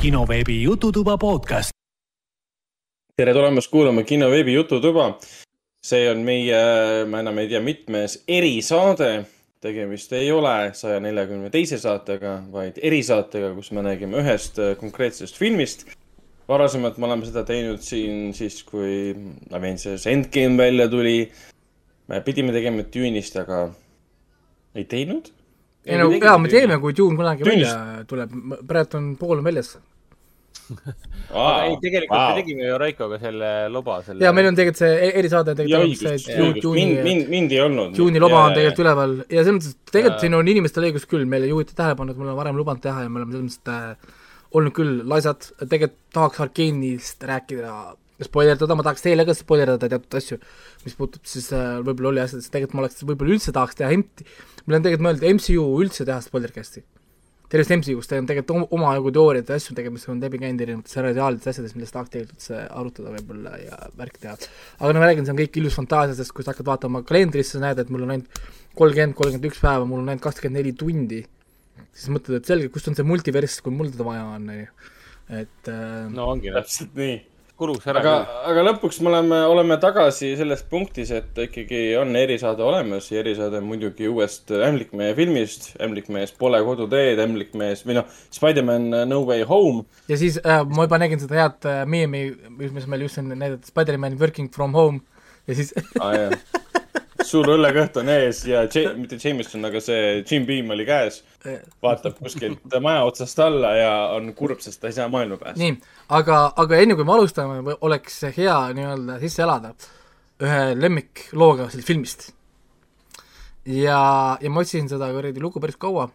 kinoveebi Jututuba podcast. tere tulemast kuulama kinoveebi Jututuba. see on meie, ma enam ei tea, mitmes erisaade. tegemist ei ole saja neljakümne teise saatega, vaid erisaatega, kus me räägime ühest konkreetsest filmist varasemalt me oleme seda teinud siin siis, kui Avengers Endgame välja tuli. me pidime tegema Dune'ist, aga ei teinud. ei no jaa, me teeme, kui Dune kunagi Dune'ist. välja tuleb, praegu on pool on väljas. Aa, ei, tegelikult wow. me tegime ju Raikoga selle loba selle. ja meil on tegelikult see e- erisaade tegelikult see Dune'i, mind, mind ei olnud. Dune'i loba on tegelikult üleval ja selles mõttes, et tegelikult ja. siin on inimestel õigus küll, meile juhiti tähelepanu, et me oleme varem lubanud teha ja me oleme selles mõttes, et äh, olnud küll laisad, tegelikult tahaks Arkeenist rääkida, spoilerdada, ma tahaks teile ka spoilerdada teatud asju, mis puutub siis äh, võib-olla oli asjadest, tegelikult ma oleks, võib-olla üldse tahaks teha meil on tegelikult mõeldud MCU üldse teha spoilercasti. Tervest MCU-st on tegelikult omajagu teooriaid ja asju tegemas, on läbi käinud erinevates seriaalides, asjades, millest tahaks tegelikult arutada võib-olla ja värk teha. aga no ma räägin, see on kõik ilus fantaasia, sest kui sa hakkad vaatama kalendrisse, sa näed, et mul on ainult kolmkümmend, kolmkümmend üks päeva, mul on ainult kakskümmend neli tundi siis mõtled, et selge, kust on see multiverss, kui mul teda vaja on, on ju. et äh.... no ongi täpselt nii kuluks ära. aga, aga lõpuks me oleme, oleme tagasi selles punktis, et ikkagi on erisaade olemas ja erisaade on muidugi uuest Ämblikmehe filmist. ämblikmees Pole koduteed, ämblikmees või noh, Spider-man No Way Home. ja siis äh, ma juba nägin seda head äh, meemi, mis meil just on näidatud, Spider-man Working from home ja siis ah, suur õllekõht on ees ja J mitte Jameson, aga see Jim Beam oli käes. vaatab kuskilt maja otsast alla ja on kurb, sest ta ei saa maailma pääseda. nii, aga, aga enne kui me alustame, oleks hea nii-öelda sisse elada ühe lemmiklooga sellest filmist. ja, ja ma otsisin seda kuradi lugu päris kaua.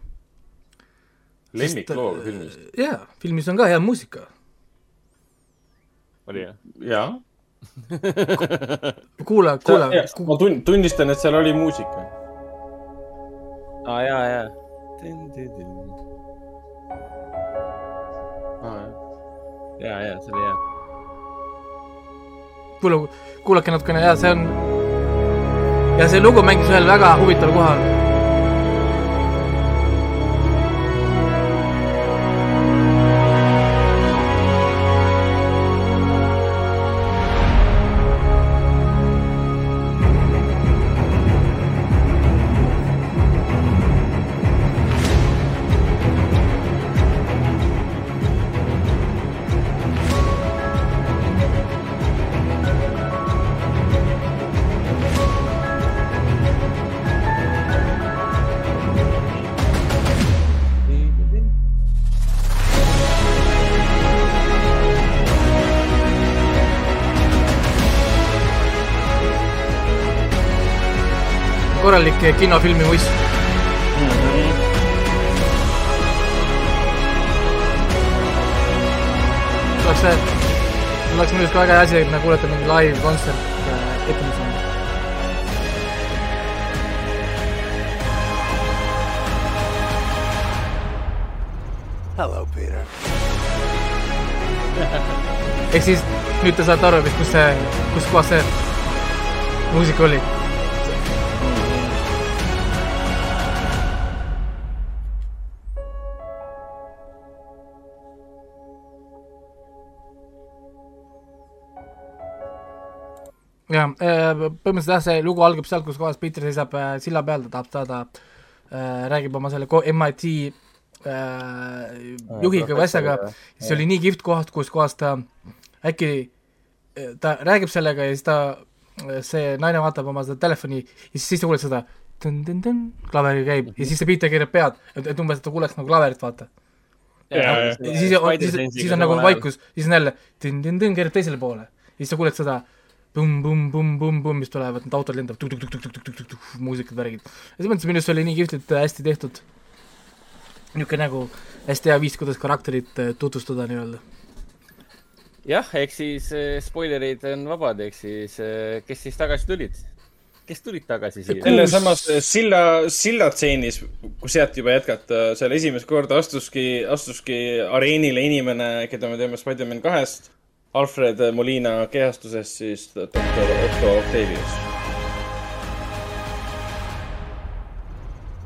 lemmiklooga filmist? jaa, filmis on ka hea muusika. oli jah? jaa kuula, kuula. ma tun-, tunnistan, et seal oli muusika. aa, jaa, jaa. jaa, jaa, see oli hea. kuula, kuulake natukene ja see on, ja see lugu mängis ühel väga huvitaval kohal korralik kinofilmi võistlus mm. -hmm. oleks see, oleks muidugi väga hea asi, et me kuulete mingi live kontsert äh, etendus on. Hello, Peter. ehk siis nüüd te saate aru, kus see, kus kohas see muusika oli jah, äh, põhimõtteliselt jah, see lugu algab sealt, kus kohas Peter seisab äh, silla peal, ta tahab saada äh,, räägib oma selle MIT äh, juhiga või asjaga, siis oli nii kihvt koht, kus kohas ta äkki, ta räägib sellega ja siis ta, see naine vaatab oma seda telefoni ja siis, siis sa kuuled seda tõn-tõn-tõn, klaveri käib. Ja siis see Peter keerab pead, et, et umbes, et ta kuuleks nagu klaverit, vaata. ja siis, siis, siis on nagu vaikus, siis on jälle tõn-tõn-tõn, keerab teisele poole. Ja siis sa kuuled seda pumm-pumm-pumm-pumm-pumm, mis tulevad, need autod lendavad tuk-tuk-tuk-tuk-tuk-tuk-tuk, muusikad, värgid. ja selles mõttes minu arust oli nii kihvt, et hästi tehtud. niisugune nagu hästi hea viis, kuidas karakterit äh, tutvustada nii-öelda. jah, ehk siis äh, spoilerid on vabad, ehk siis äh, kes siis tagasi tulid? kes tulid tagasi siia? sellesamas silla, sillatseenis, kus sealt juba jätkata, seal esimest korda astuski, astuski areenile inimene, keda me teame Spider-man kahest Alfred Molina kehastuses siis doktor Otto Octavius.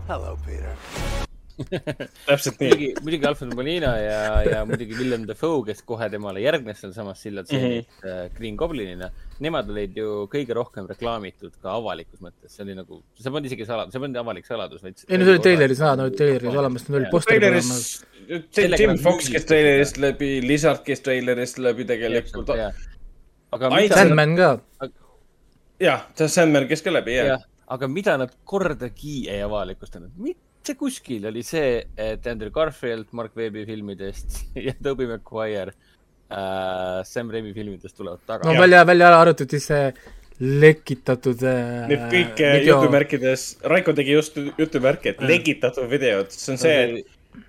Hello, Peter. täpselt nii. muidugi, muidugi Alfred Molina ja, ja muidugi Willem Dafoe, kes kohe temale järgnes sealsamas silla tseenis mm -hmm. Green Goblinina. Nemad olid ju kõige rohkem reklaamitud ka avalikus mõttes, see oli nagu, see polnud isegi saladus, see polnud avalik saladus, vaid. ei no see oli treileris näha, nad olid treileris olemas, nad olid posteri peal olemas. Jim Fox käis treilerist läbi, Lizard käis treilerist läbi tegelikult. aga Ai, mida, Sandman ka, jah, see Sandman käis ka läbi, jah jah, aga mida nad kordagi ei avalikustanud, mitte kuskil oli see, et Andrew Garfield Mark Webbi filmidest ja Tobey Maguire äh, Sam Raimi filmidest tulevad no tagasi. välja, välja ära arvatud siis see lekitatud äh, Need kõik äh, jutumärkides, Raiko tegi just jutumärki, et legitatud videod, see on see, et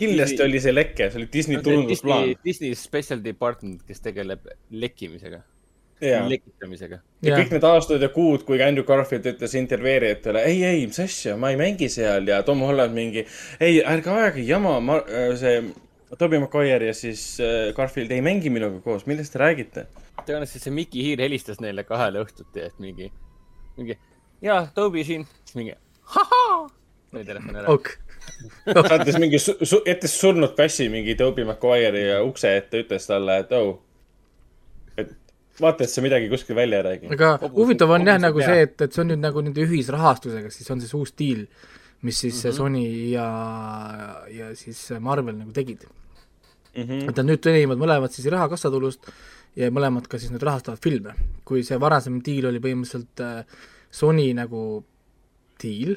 kindlasti oli see leke, see oli Disney turundusplaan Disney, Disney Special Department, kes tegeleb lekkimisega, ja, lekitamisega. ja kõik need aastad ja kuud, kui Andrew Garfield ütles intervjueerijatele, ei, ei, mis asja, ma ei mängi seal ja Tom Holland mingi, ei, ärge ajage jama, ma, see Tobey Maguire ja siis äh, Garfield ei mängi minuga koos, millest te räägite? tõenäoliselt see Mickey Hiir helistas neile kahele õhtuti, et mingi, mingi ja Toby siin, siis mingi ahaa, lõi telefoni ära. ok, saatis mingi su, su, jättis surnud kassi mingi Tobey Maguire'i ukse ette, ütles talle, et oh, vaata, et sa midagi kuskil välja ei räägi. aga huvitav on jah nagu see, et, et see on nüüd nagu nende ühisrahastusega, siis on see see uus diil, mis siis mm -hmm. Sony ja, ja siis Marvel nagu tegid. Mhm. et nad nüüd teenivad mõlemad siis raha kassatulust ja mõlemad ka siis nüüd rahastavad filme. kui see varasem diil oli põhimõtteliselt äh, Sony nagu diil,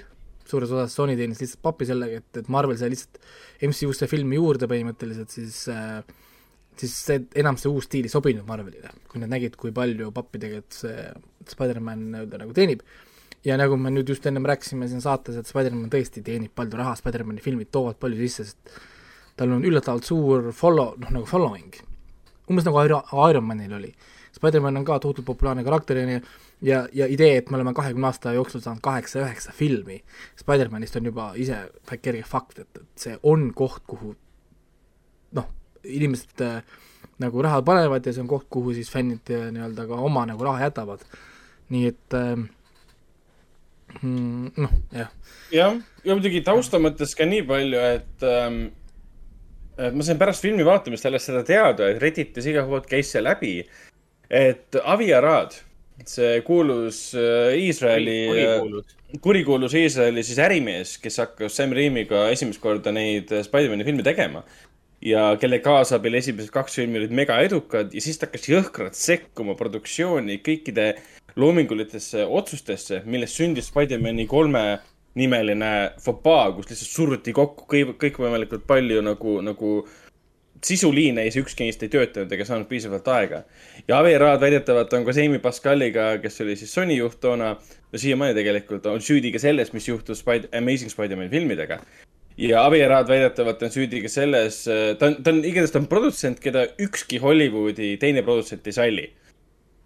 suures osas Sony teenis lihtsalt pappi sellega, et, et Marvel sai lihtsalt MCU-sse filmi juurde põhimõtteliselt, siis äh, siis see, enam see uus stiil ei sobinud Marvelile, kui nad nägid, kui palju pappi tegelikult see Spider-man nii-öelda nagu teenib. ja nagu me nüüd just ennem rääkisime siin saates, et Spider-man tõesti teenib palju raha, Spider-mani filmid toovad palju sisse, sest tal on üllatavalt suur follow, noh nagu following. umbes nagu Iron, Iron Manil oli. Spider-man on ka tohutult populaarne karakter ja, ja, ja idee, et me oleme kahekümne aasta jooksul saanud kaheksa-üheksa filmi Spider-manist on juba ise kerge fakt, et, et see on koht, kuhu noh, inimesed äh, nagu raha panevad ja see on koht, kuhu siis fännid äh, nii-öelda ka oma nagu raha jätavad. nii et äh, mm, noh, jah, jah, ja muidugi tausta mõttes ka nii palju, et ähm, et ma sain pärast filmi vaatamist alles seda teada, et Redditis igalt poolt käis see läbi, et Avi Arad, see kuulus Iisraeli kurikuulus Iisraeli siis ärimees, kes hakkas Sam Raimiga esimest korda neid Spider-man'i filme tegema ja kelle kaasabil esimesed kaks filmi olid mega edukad ja siis ta hakkas jõhkralt sekkuma produktsiooni kõikide loomingulitesse otsustesse, millest sündis Spider-man'i kolme nimeline fopaa, kus lihtsalt suruti kokku kõik, kõikvõimalikult palju nagu, nagu sisuliine ja siis ükski neist ei töötanud ega saanud piisavalt aega. ja Avi Raad väidetavalt on koos Amy Pascaliga, kes oli siis Sony juht toona, no siiamaani tegelikult on süüdi ka selles, mis juhtus Spider, Amazing Spider-man filmidega. Ja Avi Raad väidetavalt on süüdi ka selles, ta on, ta on, igatahes ta on produtsent, keda ükski Hollywoodi teine produtsent ei salli.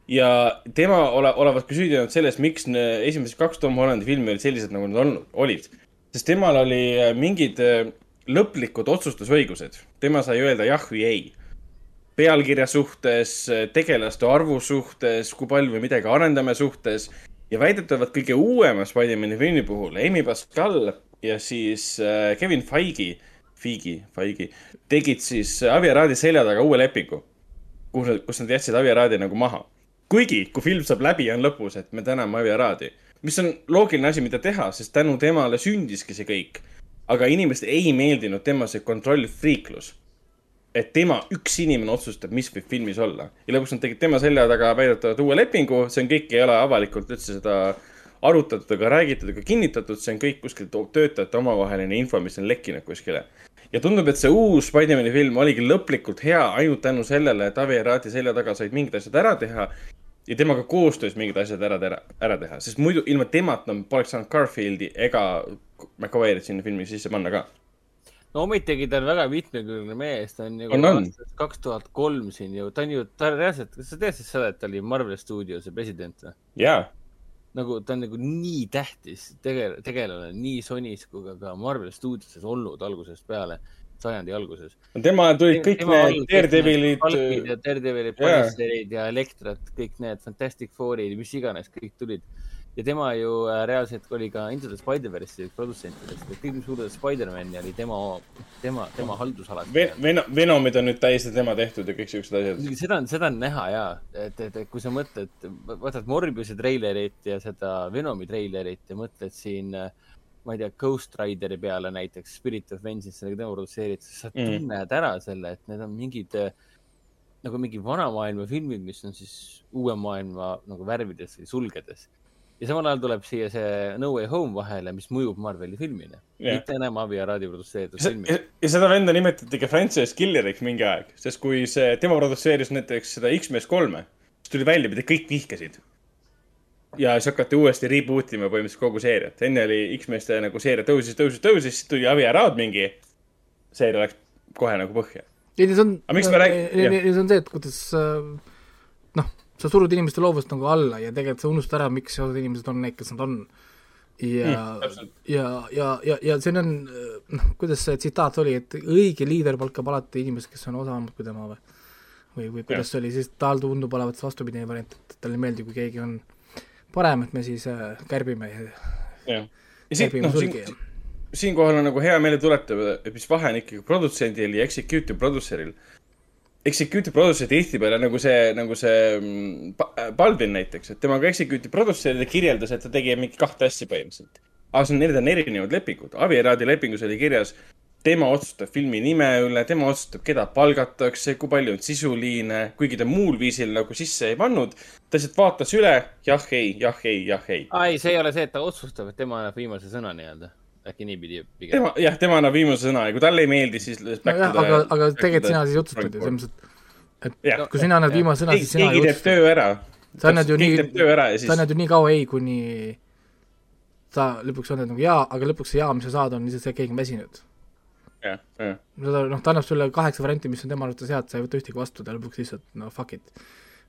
ja tema ole, olevat ka süüdi olnud selles, miks esimesed kaks Tom Hollandi filmi olid sellised, nagu nad olnud, olid. sest temal oli äh, mingid äh, lõplikud otsustusõigused. tema sai öelda jah või ei. pealkirja suhtes, tegelaste arvu suhtes, kui palju me midagi arendame suhtes ja väidetavalt kõige uuema Spider-man'i filmi puhul Amy Pascal ja siis äh, Kevin Feige, Feige, Feige, tegid siis Avi Aradi selja taga uue lepingu, kus, kus nad jätsid Avi Aradi nagu maha. kuigi, kui film saab läbi, on lõpus, et me täname Avi Aradi, mis on loogiline asi, mida teha, sest tänu temale sündiski see kõik. aga inimestele ei meeldinud tema see kontrollfriiklus et tema üks inimene otsustab, mis võib filmis olla. ja lõpuks nad tegid tema selja taga väidetavalt uue lepingu, see on kõik, ei ole avalikult üldse seda arutatud ega räägitud ega kinnitatud, see on kõik kuskil töötajate omavaheline info, mis on lekkinud kuskile. ja tundub, et see uus Spider-man'i film oligi lõplikult hea ainult tänu sellele, et Avi Arati selja taga said mingid asjad ära teha ja temaga koostöös mingid asjad ära, ära, ära teha, sest muidu ilma temata me poleks saanud Garfieldi ega McAvoy'd sinna filmi sisse panna ka. no ometigi ta on väga mitmekülgne mees, ta on ju kaks tuhat kolm siin ju, ta on ju, ta reaalselt, kas sa teadsid seda, et ta oli Marvel Studiose president või? jaa, nagu ta on nagu nii tähtis tegel-, tegelane nii Sonys kui ka, ka Marvel Studioses olnud algusest peale, sajandi alguses. tema tulid kõik need Daredevilid. Ja Daredevilid. Punisherid ja Elektrad, kõik need Fantastic Fourid, mis iganes, kõik tulid. Ja tema ju äh, reaalselt oli ka Into the Spider-verse'i produtsentidest, et kõik, mis puudutas Spider-man'i, oli tema, tema, tema haldusalas Ven-, Ven-, Venomid on nüüd täiesti tema tehtud ja kõik siuksed asjad. seda on, seda on näha ja, et, et, et kui sa mõtled, võtad Morbiuse treilerit ja seda Venomi treilerit ja mõtled siin, ma ei tea, Ghost Rideri peale näiteks, Spirit of Vengeance, sellega tema produtseeritud, sa Mm. tunned ära selle, et need on mingid nagu mingi vana maailma filmid, mis on siis uue maailma nagu värvides või sulgedes. Ja samal ajal tuleb siia see No Way Home vahele, mis mõjub Marveli filmina Jah. mitte enam Avi Aradi produtseeritud ja, filmi. ja, seda venda nimetati ka franchise killeriks mingi aeg, sest kui see, tema produtseeris näiteks seda X-mees kolme, siis tuli välja, mida kõik vihkasid. ja siis hakati uuesti reboot ima põhimõtteliselt kogu seeriat. enne oli X-meeste nagu seeria tõusis, tõusis, tõusis, siis tuli Avi Arad mingi. seeria läks kohe nagu põhja. ei, see on, see on see, et kuidas äh, noh, sa surud inimeste loovust nagu alla ja tegelikult sa unustad ära, miks osad inimesed on need, kes nad on. ja Mm, ja, ja, ja, ja see on, noh, kuidas see tsitaat oli, et õige liider palkab alati inimesed, kes on osavamad kui tema või või, või kuidas see oli, siis tal tundub olevat vastupidine variant, et talle ei meeldi, kui keegi on parem, et me siis äh, kärbime ja jah. ja siin, kärbime noh, sulgi siin ja, siinkohal on nagu hea meelde tuletada, et mis vahe on ikkagi produtsendil ja executive producer'il. Executive producer tihtipeale nagu see, nagu see mm, Pa- Balvin näiteks, et tema ka executive producer kirjeldas, et ta tegi mingi kahte asja põhimõtteliselt. aga see on, need on erinevad lepingud. Avieraadi lepingus oli kirjas, tema otsustab filmi nime üle, tema otsustab, keda palgatakse, kui palju on sisuliine, kuigi ta muul viisil nagu sisse ei pannud. ta lihtsalt vaatas üle, jah, ei, jah, ei, jah, ei. aa ei, see ei ole see, et ta otsustab, et tema annab viimase sõna nii-öelda. Äkki niipidi pigem. tema, jah, tema annab viimase sõna ja kui talle ei meeldi, siis. nojah, aga, aga tegelikult sina siis otsustad ju, selles mõttes, jah, kui sina annad viimase sõna, siis sina keegi teeb töö ära. Sa annad ju nii- teeb töö ära ja sa annad ju nii kaua ei, kuni sa lõpuks annad nagu jaa, aga lõpuks see jaa, mis sa saad, on lihtsalt see, et keegi on väsinud. jah, jah, noh, ta annab sulle kaheksa varianti, mis on tema arvates head, sa ei võta ühtegi vastu, ta lõpuks lihtsalt no fuck it.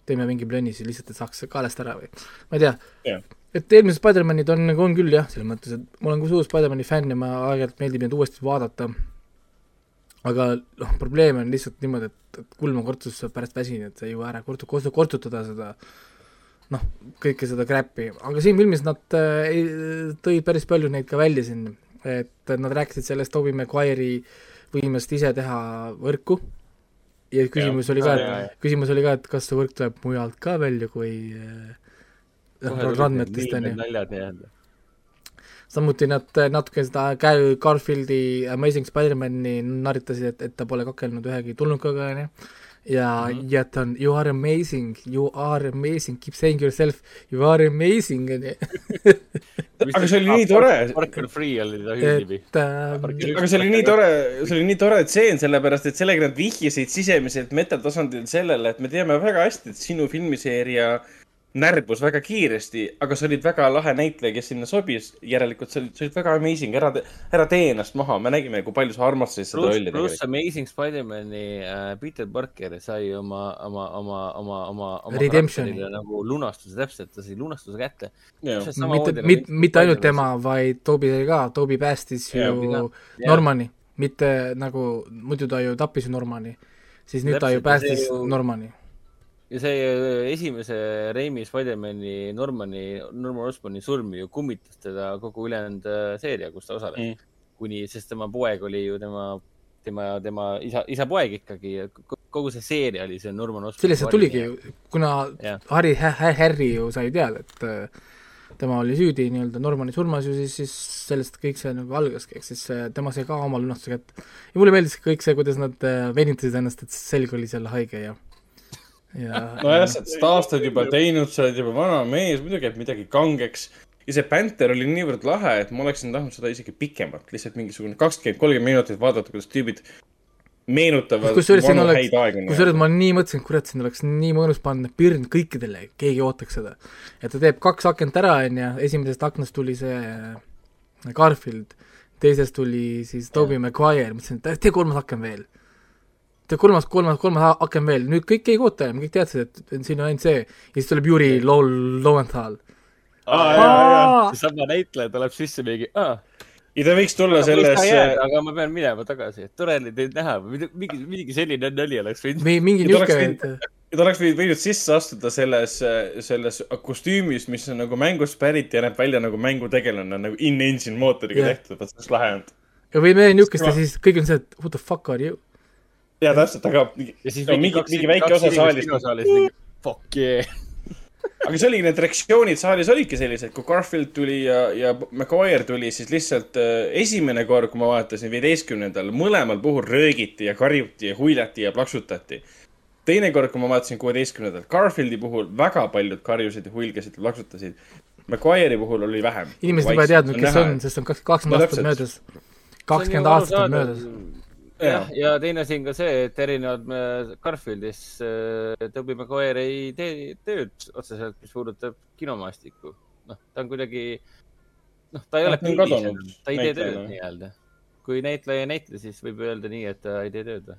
Teeme mingi plönni siis lihtsalt, et saaks kaelast ära või ma ei tea Jah. et eelmised Spider-manid on on küll jah, selles mõttes, et ma olen ka suur Spider-mani fänn ja ma aeg-ajalt meeldib neid uuesti vaadata. aga noh, probleem on lihtsalt niimoodi, et, et kulm on kortsus pärast väsinud, sa ei jõua ära kortu-, kortu-, kortutada seda noh, kõike seda crap'i, aga siin filmis nad äh, ei- tõid päris palju neid ka välja siin, et nad rääkisid sellest Tobey Maguire'i võimest ise teha võrku ja küsimus Jah. oli ka et küsimus oli ka, et kas see võrk tuleb mujalt ka välja kui äh, randmetest on ju. samuti nad äh, natuke seda Gar- Garfieldi Amazing Spider-man'i narritasid, et, et ta pole kakelnud ühegi tulnukaga, on ju. Ja mm. -hmm. ja ta on you are amazing, you are amazing, keep saying yourself, you are amazing, on ju. Aga see oli nii tore. Parker Free oli ta hüüdnimi. et äh, aga see oli nii tore, see oli nii tore tseen, sellepärast et sellega nad vihjasid sisemiselt metatasandil sellele, et me teame väga hästi, et sinu filmiseeria närbus väga kiiresti, aga sa olid väga lahe näitleja, kes sinna sobis. järelikult sa olid, sa olid väga amazing, ära, ära tee ennast maha, me nägime, kui palju sa armastasid seda rolli pluss. Amazing Spider-man'i äh, Peter Parker sai oma, oma, oma, oma, oma, oma Redemptioni. nagu lunastuse täpselt, ta sai lunastuse kätte. mitte, mitte, mitte ainult tema, vaid sai ka, Toby päästis Jaa, ju jaa. Normani, mitte nagu, muidu ta ju tappis ju Normani, siis nüüd ta ju Täpselt, ja see päästis ju- Normani. Ja see äh, esimese Raimi Spider-man'i Normani, Norman Osborni surm ju kummitas teda kogu ülejäänud äh, seeria, kus ta osales Mm. kuni, sest tema poeg oli ju tema, tema, tema isa, isa poeg ikkagi ja ko- kogu see seeria oli see Norman Osborni. sellest see tuligi ju, kuna Jah. Harry, Harry ju sai teada, et äh, tema oli süüdi nii-öelda Normani surmas ju, siis, siis sellest kõik see nagu algaski, ehk siis tema sai ka oma lunastuse kätte. ja mulle meeldis kõik see, kuidas nad venitasid ennast, et selg oli seal haige ja, ja nojah, sa oled seda aastaid juba teinud, sa oled juba vana mees, muidugi jääb midagi kangeks. ja see Panther oli niivõrd lahe, et ma oleksin tahtnud seda isegi pikemalt, lihtsalt mingisugune kakskümmend, kolmkümmend minutit vaadata, kuidas tüübid meenutavad kusjuures siin oleks kusjuures ma nii mõtlesin, kurat, siin oleks nii mõnus panna pirn kõikidele, keegi ootaks seda. et ta teeb kaks akent ära, on ju, esimesest aknast tuli see äh, Garfield, teisest tuli siis Tobey Maguire, mõtlesin, et tee kolmas aken veel. kolmas, kolmas, kolmas aken veel, nüüd kõik keegi oota enam, kõik teadsid, et siin on ainult see. ja siis tuleb Low-, Lowenthal. sama näitleja tuleb sisse mingi, aa. ja ta võiks tulla selles, äh, aga ma pean minema tagasi, et tore oli teid näha, mingi, mingi selline nali oleks võinud. mingi Ja ta oleks niisugune, et ta oleks võinud, sisse astuda selles, selles kostüümis, mis on nagu mängust pärit ja näeb välja nagu mängutegelane, nagu in-engine mootoriga yeah. tehtud, vot see oleks lahe olnud. ja või meie niisugust ja Ma- siis kõik on see, et what the fuck are you. Ja täpselt, aga, ja siis No mingi- mingi väike osa saalist- fuck yeah. aga see oligi, need reaktsioonid saalis olidki sellised, kui Garfield tuli ja, ja McGuire tuli, siis lihtsalt äh, esimene kord, kui ma vaatasin viieteistkümnendal, mõlemal puhul röögiti ja karjuti ja huilati ja plaksutati. teine kord, kui ma vaatasin kuueteistkümnendal, Garfieldi puhul väga paljud karjusid ja huilgasid ja plaksutasid. McGuire'i puhul oli vähem. inimesed juba ei teadnud, kes see on, sest on kaks- kakskümmend aastat möödas. kakskümmend aastat on möödas. jah, ja teine asi on ka see, et erinevalt Garfieldis äh, Tobey Maguire ei tee tööd otseselt, mis puudutab kinomaastikku. noh, ta on kuidagi, noh, ta ei Noh, ole pildis ta ei tee tööd nii-öelda. kui näitleja ei näitle, siis võib öelda nii, et ta ei tee tööd või?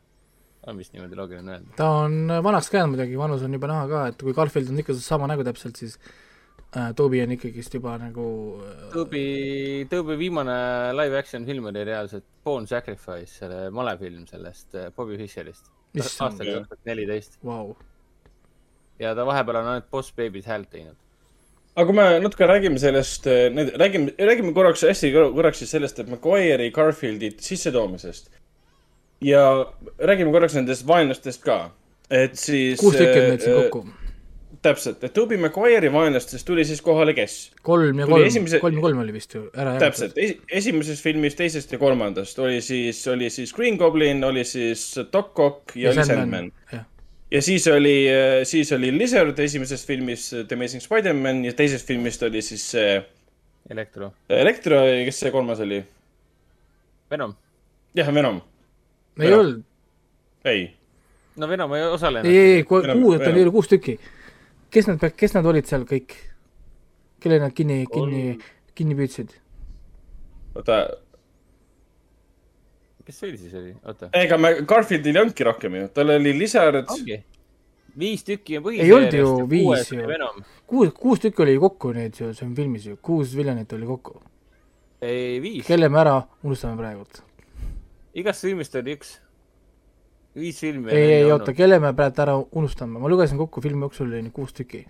on vist niimoodi loogiline öelda. ta on vanaks käinud muidugi, vanus on juba näha ka, et kui Garfield on ikka sama nägu täpselt, siis äh, Toby on ikkagist juba nagu äh, Tobey, Tobey viimane live action film oli reaalselt Born Sacrifice, selle malefilm sellest äh, Bobby Fischerist. Aastal kaks tuhat neliteist ja ta vahepeal on ainult Boss Baby's häält teinud. aga kui me natuke räägime sellest, räägime, räägime korraks hästi korraks siis sellest, et McGuire'i Garfieldi sissetoomisest. ja räägime korraks nendest vaenlastest ka, et siis. kuus tükki on neid siin kokku. täpselt, et Tobey Maguire'i vaenlastest tuli siis kohale kes? kolm ja Tuli kolm esimese-, kolm ja kolm oli vist ju ära täpselt, esimeses filmis, teisest ja kolmandast oli siis, oli siis Green Goblin, oli siis Doc Ock ja, ja oli Sandman. ja siis oli, siis oli Lizard esimeses filmis The Amazing Spider-man ja teisest filmist oli siis see Elektro, Elektro ja kes see kolmas oli? Venom. jah, Venom, ei olnud, ei. No Venom ei osalenud. ei, ei, Venom- kuus, oli oli kuus tükki. Kes nad, kes nad olid seal kõik? kelle nad kinni, kinni, kinni püüdsid? oota, kes see oli siis oli, oota. ega me Garfieldil ei olnudki rohkem ju, tal oli Lizard, viis tükki on Ei olnud ju viis ju. kuus, kuus tükki oli ju kokku neid ju, see on filmis ju, kuus viljanit oli kokku. ei, viis. kelle me ära unustame praegult? igast filmist oli üks. Viis filmi. ei, ei oota, kelle me praegu ära unustame, ma lugesin kokku filmi jooksul oli kuus tükki.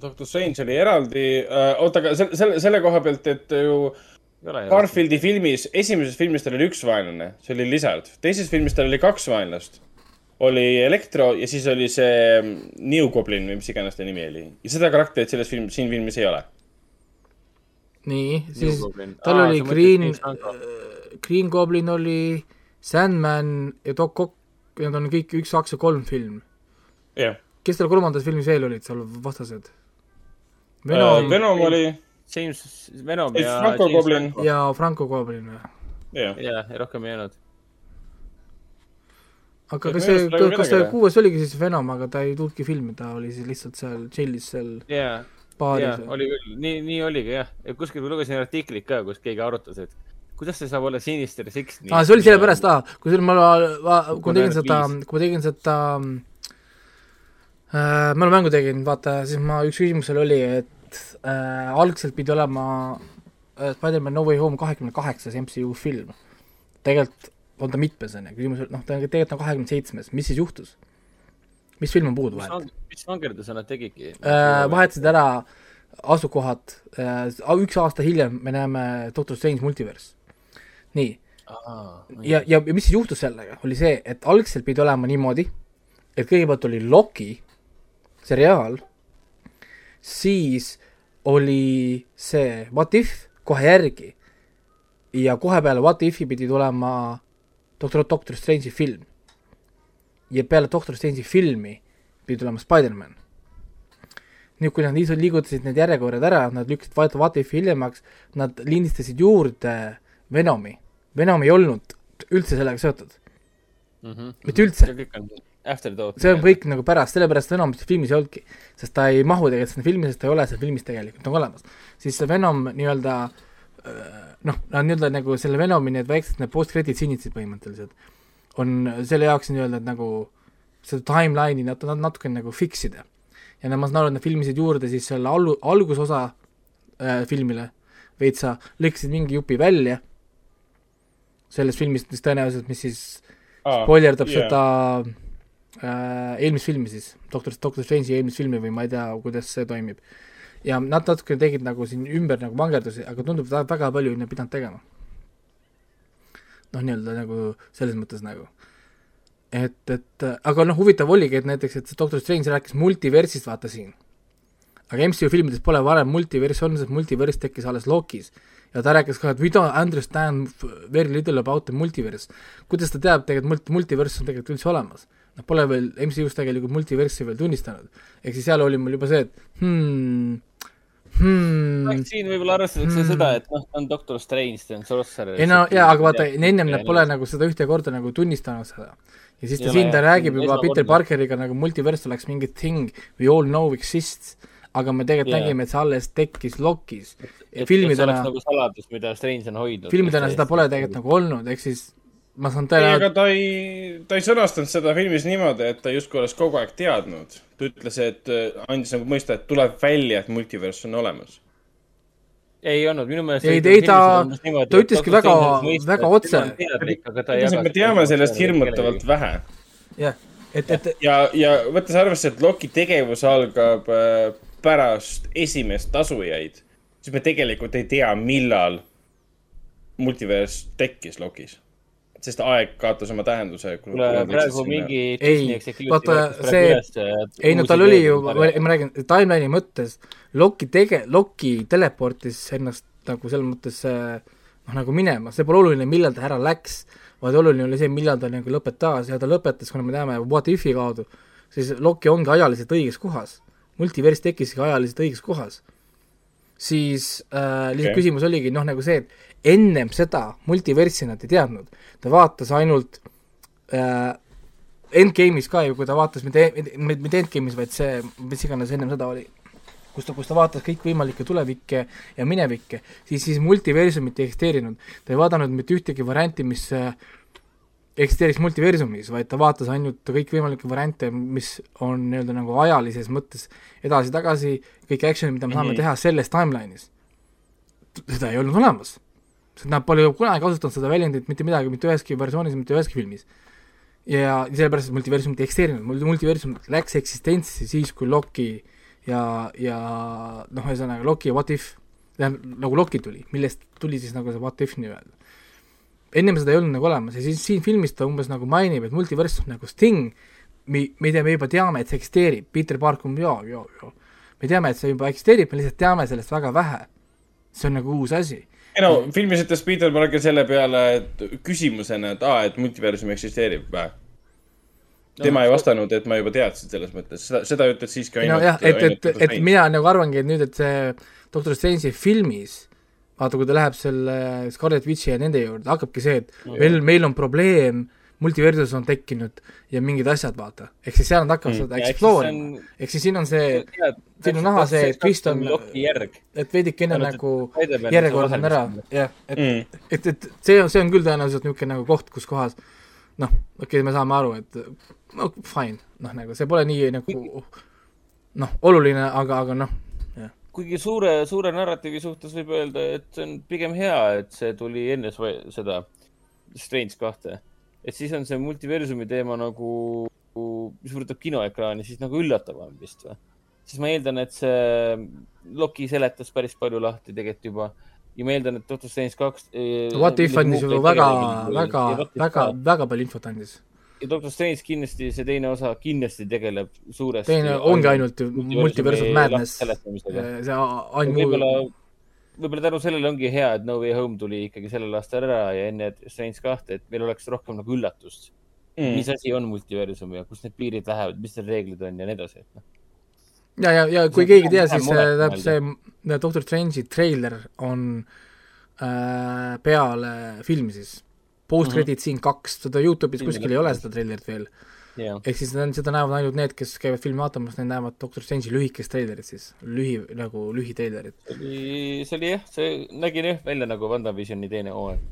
Doctor Strange oli eraldi äh,, oota, aga selle, selle, selle koha pealt, et ju Gar-. Garfieldi filmis, esimeses filmis tal oli üks vaenlane, see oli Lizard, teises filmis tal oli kaks vaenlast. oli Elektro ja siis oli see New Goblin või mis iganes ta nimi oli ja seda karakterit selles film, siin filmis ei ole. nii, siis tal Aa, oli Green Franco., Green Goblin oli, Sandman ja Doc Ock, need on kõik üks, kaks ja kolm film. jah, kes tal kolmandas filmis veel olid seal vastased? Venom, Venom Venom oli, James, Venom Ei, ja. Franco Goblin. ja Franco Goblin või? jah. jah, rohkem ei olnud. aga Ja kas see kas see kuues oligi siis Venom, aga ta ei tulnudki filmi, ta oli siis lihtsalt seal tšillis seal ja, ja baaris. oli küll, nii, nii oligi jah. ja kuskil ma lugesin artiklit ka, kus keegi arutas, et kuidas see saab olla Sinister Six. aa, see oli sellepärast, aa, kui see, ma, kui ma tegin seda, kui ma tegin seda äh, mälumängu tegin, vaata, siis ma, üks küsimus seal oli, et äh, algselt pidi olema äh, Spider-man No Way Home kahekümne kaheksas MCU film. tegelikult on ta mitmesene, küsimus, noh, ta on tegelikult on kahekümne seitsmes, mis siis juhtus? mis film on puudu vahelt? mis vangerduse nad tegidki? äh, vahetasid ära asukohad äh,, üks aasta hiljem me näeme Doctor Strange multiverse. nii, ja, ja, mis siis juhtus sellega, oli see, et algselt pidi olema niimoodi, et kõigepealt oli Loki seriaal, siis oli see What If kohe järgi ja kohe peale What If'i pidi tulema Doctor, Doctor Strange'i film. ja peale Doctor Strange'i filmi pidi tulema Spider-man. nüüd, kui nad liigutasid need järjekorrad ära, nad lükkasid What, If'i hiljemaks, nad lindistasid juurde Venomi. Venom ei olnud üldse sellega seotud, mitte üldse. see on afterthought. see on kõik nagu pärast, sellepärast Venom seda filmis ei olnudki, sest ta ei mahu tegelikult sinna filmi, sest ta ei ole seal filmis tegelikult nagu olemas. siis see Venom nii-öelda äh, noh, nii-öelda nagu selle Venomi need väiksed need post-credit scenid'id põhimõtteliselt on selle jaoks nii-öelda et nagu seda timeline'i nat-, nat- natukene nagu fix ida. ja nad- ma saan aru, et nad filmisid juurde siis selle algu-, algusosa äh, filmile, veitsa lõikasid mingi jupi välja sellest filmist, mis tõenäoliselt, mis siis spoilerdab yeah. seda äh, eelmist filmi siis, Doctor, Doctor Strange'i eelmist filmi või ma ei tea, kuidas see toimib. ja nad natuke tegid nagu siin ümber nagu vangerdusi, aga tundub, et väga palju on pidanud tegema. noh, nii-öelda nagu selles mõttes nagu et, et aga noh, huvitav oligi, et näiteks, et see Doctor Strange rääkis multiversist, vaata siin. aga MCU filmides pole varem multiversi olnud, sest multivers tekkis alles Lokis. Ja ta rääkis ka, et we don't understand very little about the multiverse. kuidas ta teab tegelikult multi, multivers on tegelikult üldse olemas? noh, pole veel MCU-s tegelikult multiversi veel tunnistanud. ehk siis seal oli mul juba see, et hmm, hmm.. siin võib-olla arvestatakse hmm. seda, et noh, ta on Doctor Strange, ta on sorcerer. ei no jaa, aga vaata, ennem nad pole nagu seda ühte korda nagu tunnistanud seda ja siis ta siin ta räägib juba Peter Parkeriga nagu multiverse oleks mingi thing we all know exists, aga me tegelikult yeah. nägime, et see alles tekkis Lokis. filmidena. nagu saladus, mida Strange on hoidnud. filmidena seda pole tegelikult nagu olnud, ehk siis ma saan tõenäoliselt. aga ta ei, ta ei sõnastanud seda filmis niimoodi, et ta justkui oleks kogu aeg teadnud. ta ütles, et äh, andis nagu mõista, et tuleb välja, et multiverse on olemas ei olnud, minu meelest. ei, ei ta, ta ütleski väga, väga otse. me teame sellest hirmutavalt vähe. jah, et, et. ja, ja võttes arvesse, et Loki tegevus algab äh, pärast esimest tasujaid, siis me tegelikult ei tea, millal multivers tekkis Lokis sest aeg kaotas oma tähenduse. praegu mingi. ei, vaata see, ei no tal oli ju, ma räägin, timeline'i mõttes Loki tege-, Loki teleportis ennast nagu selles mõttes noh, nagu minema, see pole oluline, millal ta ära läks, vaid oluline oli see, millal ta nagu lõpetas ja ta lõpetas, kuna me teame What If'i kaudu, siis Loki ongi ajaliselt õiges kohas. Multivers tekkiski ajaliselt õiges kohas. siis äh, lihtsalt okay. küsimus oligi noh, nagu see, et ennem seda multiversi nad ei teadnud, ta vaatas ainult äh, Endgame'is ka ju, kui ta vaatas mitte, mitte Endgame'is, vaid see, mis iganes ennem seda oli, kus ta, kus ta vaatas kõikvõimalikke tulevikke ja minevikke, siis, siis multiversumit ei eksisteerinud. ta ei vaadanud mitte ühtegi varianti, mis äh, eksisteeriks multiversumis, vaid ta vaatas ainult kõikvõimalikke variante, mis on nii-öelda nagu ajalises mõttes edasi-tagasi, kõik action'id, mida me saame -hmm. teha selles timeline'is. seda ei olnud olemas Nad pole ju kunagi kasutanud seda väljendit mitte midagi, mitte üheski versioonis, mitte üheski filmis. ja sellepärast, et multiversumit ei eksisteerinud, multiversum läks eksistentsi siis, kui Loki ja, ja noh, ühesõnaga Loki ja What If, tähendab, nagu Loki tuli, millest tuli siis nagu see What If nii-öelda. Ennem seda ei olnud nagu olemas ja siis siin filmis ta umbes nagu mainib, et multiversum nagu Sting, me, me tea, me juba teame, et see eksisteerib, Peter Parker on jaa, jaa, jaa. me teame, et see juba eksisteerib, me lihtsalt teame sellest väga vähe. see on nagu uus asi ei no filmis ütles Peter Parker selle peale et küsimusena, et aa, et multiversum eksisteerib või? tema no, ei vastanud, et ma juba teadsin selles mõttes, seda, seda ütles siiski ainult. nojah, et, et, et, et mina nagu arvangi, et nüüd, et see Doctor Strange'i filmis, vaata, kui ta läheb selle Scarlet Witchi ja nende juurde, hakkabki see, et meil, meil on probleem multiversus on tekkinud ja mingid asjad, vaata. ehk siis seal nad hakkavad mm. seda explore ima. ehk siis siin on see, siin on näha see, et Krist on, et veidike enne nagu järjekord on ära, jah, et mm., et, et see on, see on küll tõenäoliselt niisugune nagu koht, kus kohas noh, okei okay,, me saame aru, et no fine, noh, nagu see pole nii nagu noh, oluline, aga, aga noh. Kuigi suure, suure narratiivi suhtes võib öelda, et see on pigem hea, et see tuli enne seda Strange kahte et siis on see multiversumi teema nagu, mis puudutab kinoekraani, siis nagu üllatavam vist või? siis ma eeldan, et see Loki seletas päris palju lahti tegelikult juba ja ma eeldan, et Doctor Strange kaks. Eh, What if andis ju väga, väga, väga, väga palju infot andis. Ja Doctor Strange kindlasti, see teine osa kindlasti tegeleb suuresti. teine ongi ainult multiversum madness. see ainult. võib-olla võib-olla tänu sellele ongi hea, et No Way Home tuli ikkagi sellel aastal ära ja enne Strange kahte, et meil oleks rohkem nagu üllatust mm.. mis asi on multiversum ja kust need piirid lähevad, mis need reeglid on ja nii edasi, et noh. ja, ja, ja kui keegi ei tea, siis tähendab see Doctor Strange'i treiler on äh, peale filmi siis. Post-credit mm -hmm. scene kaks, seda Youtube'is kuskil ei ole seda treilerit veel yeah.. ehk siis seda näevad ainult need, kes käivad filmi vaatamas, need näevad Doctor Strange'i lühikest treilerit siis, lühi, nagu lühitreilerit. see oli, see oli jah, see nägi jah välja nagu WandaVisioni teine hooaeg.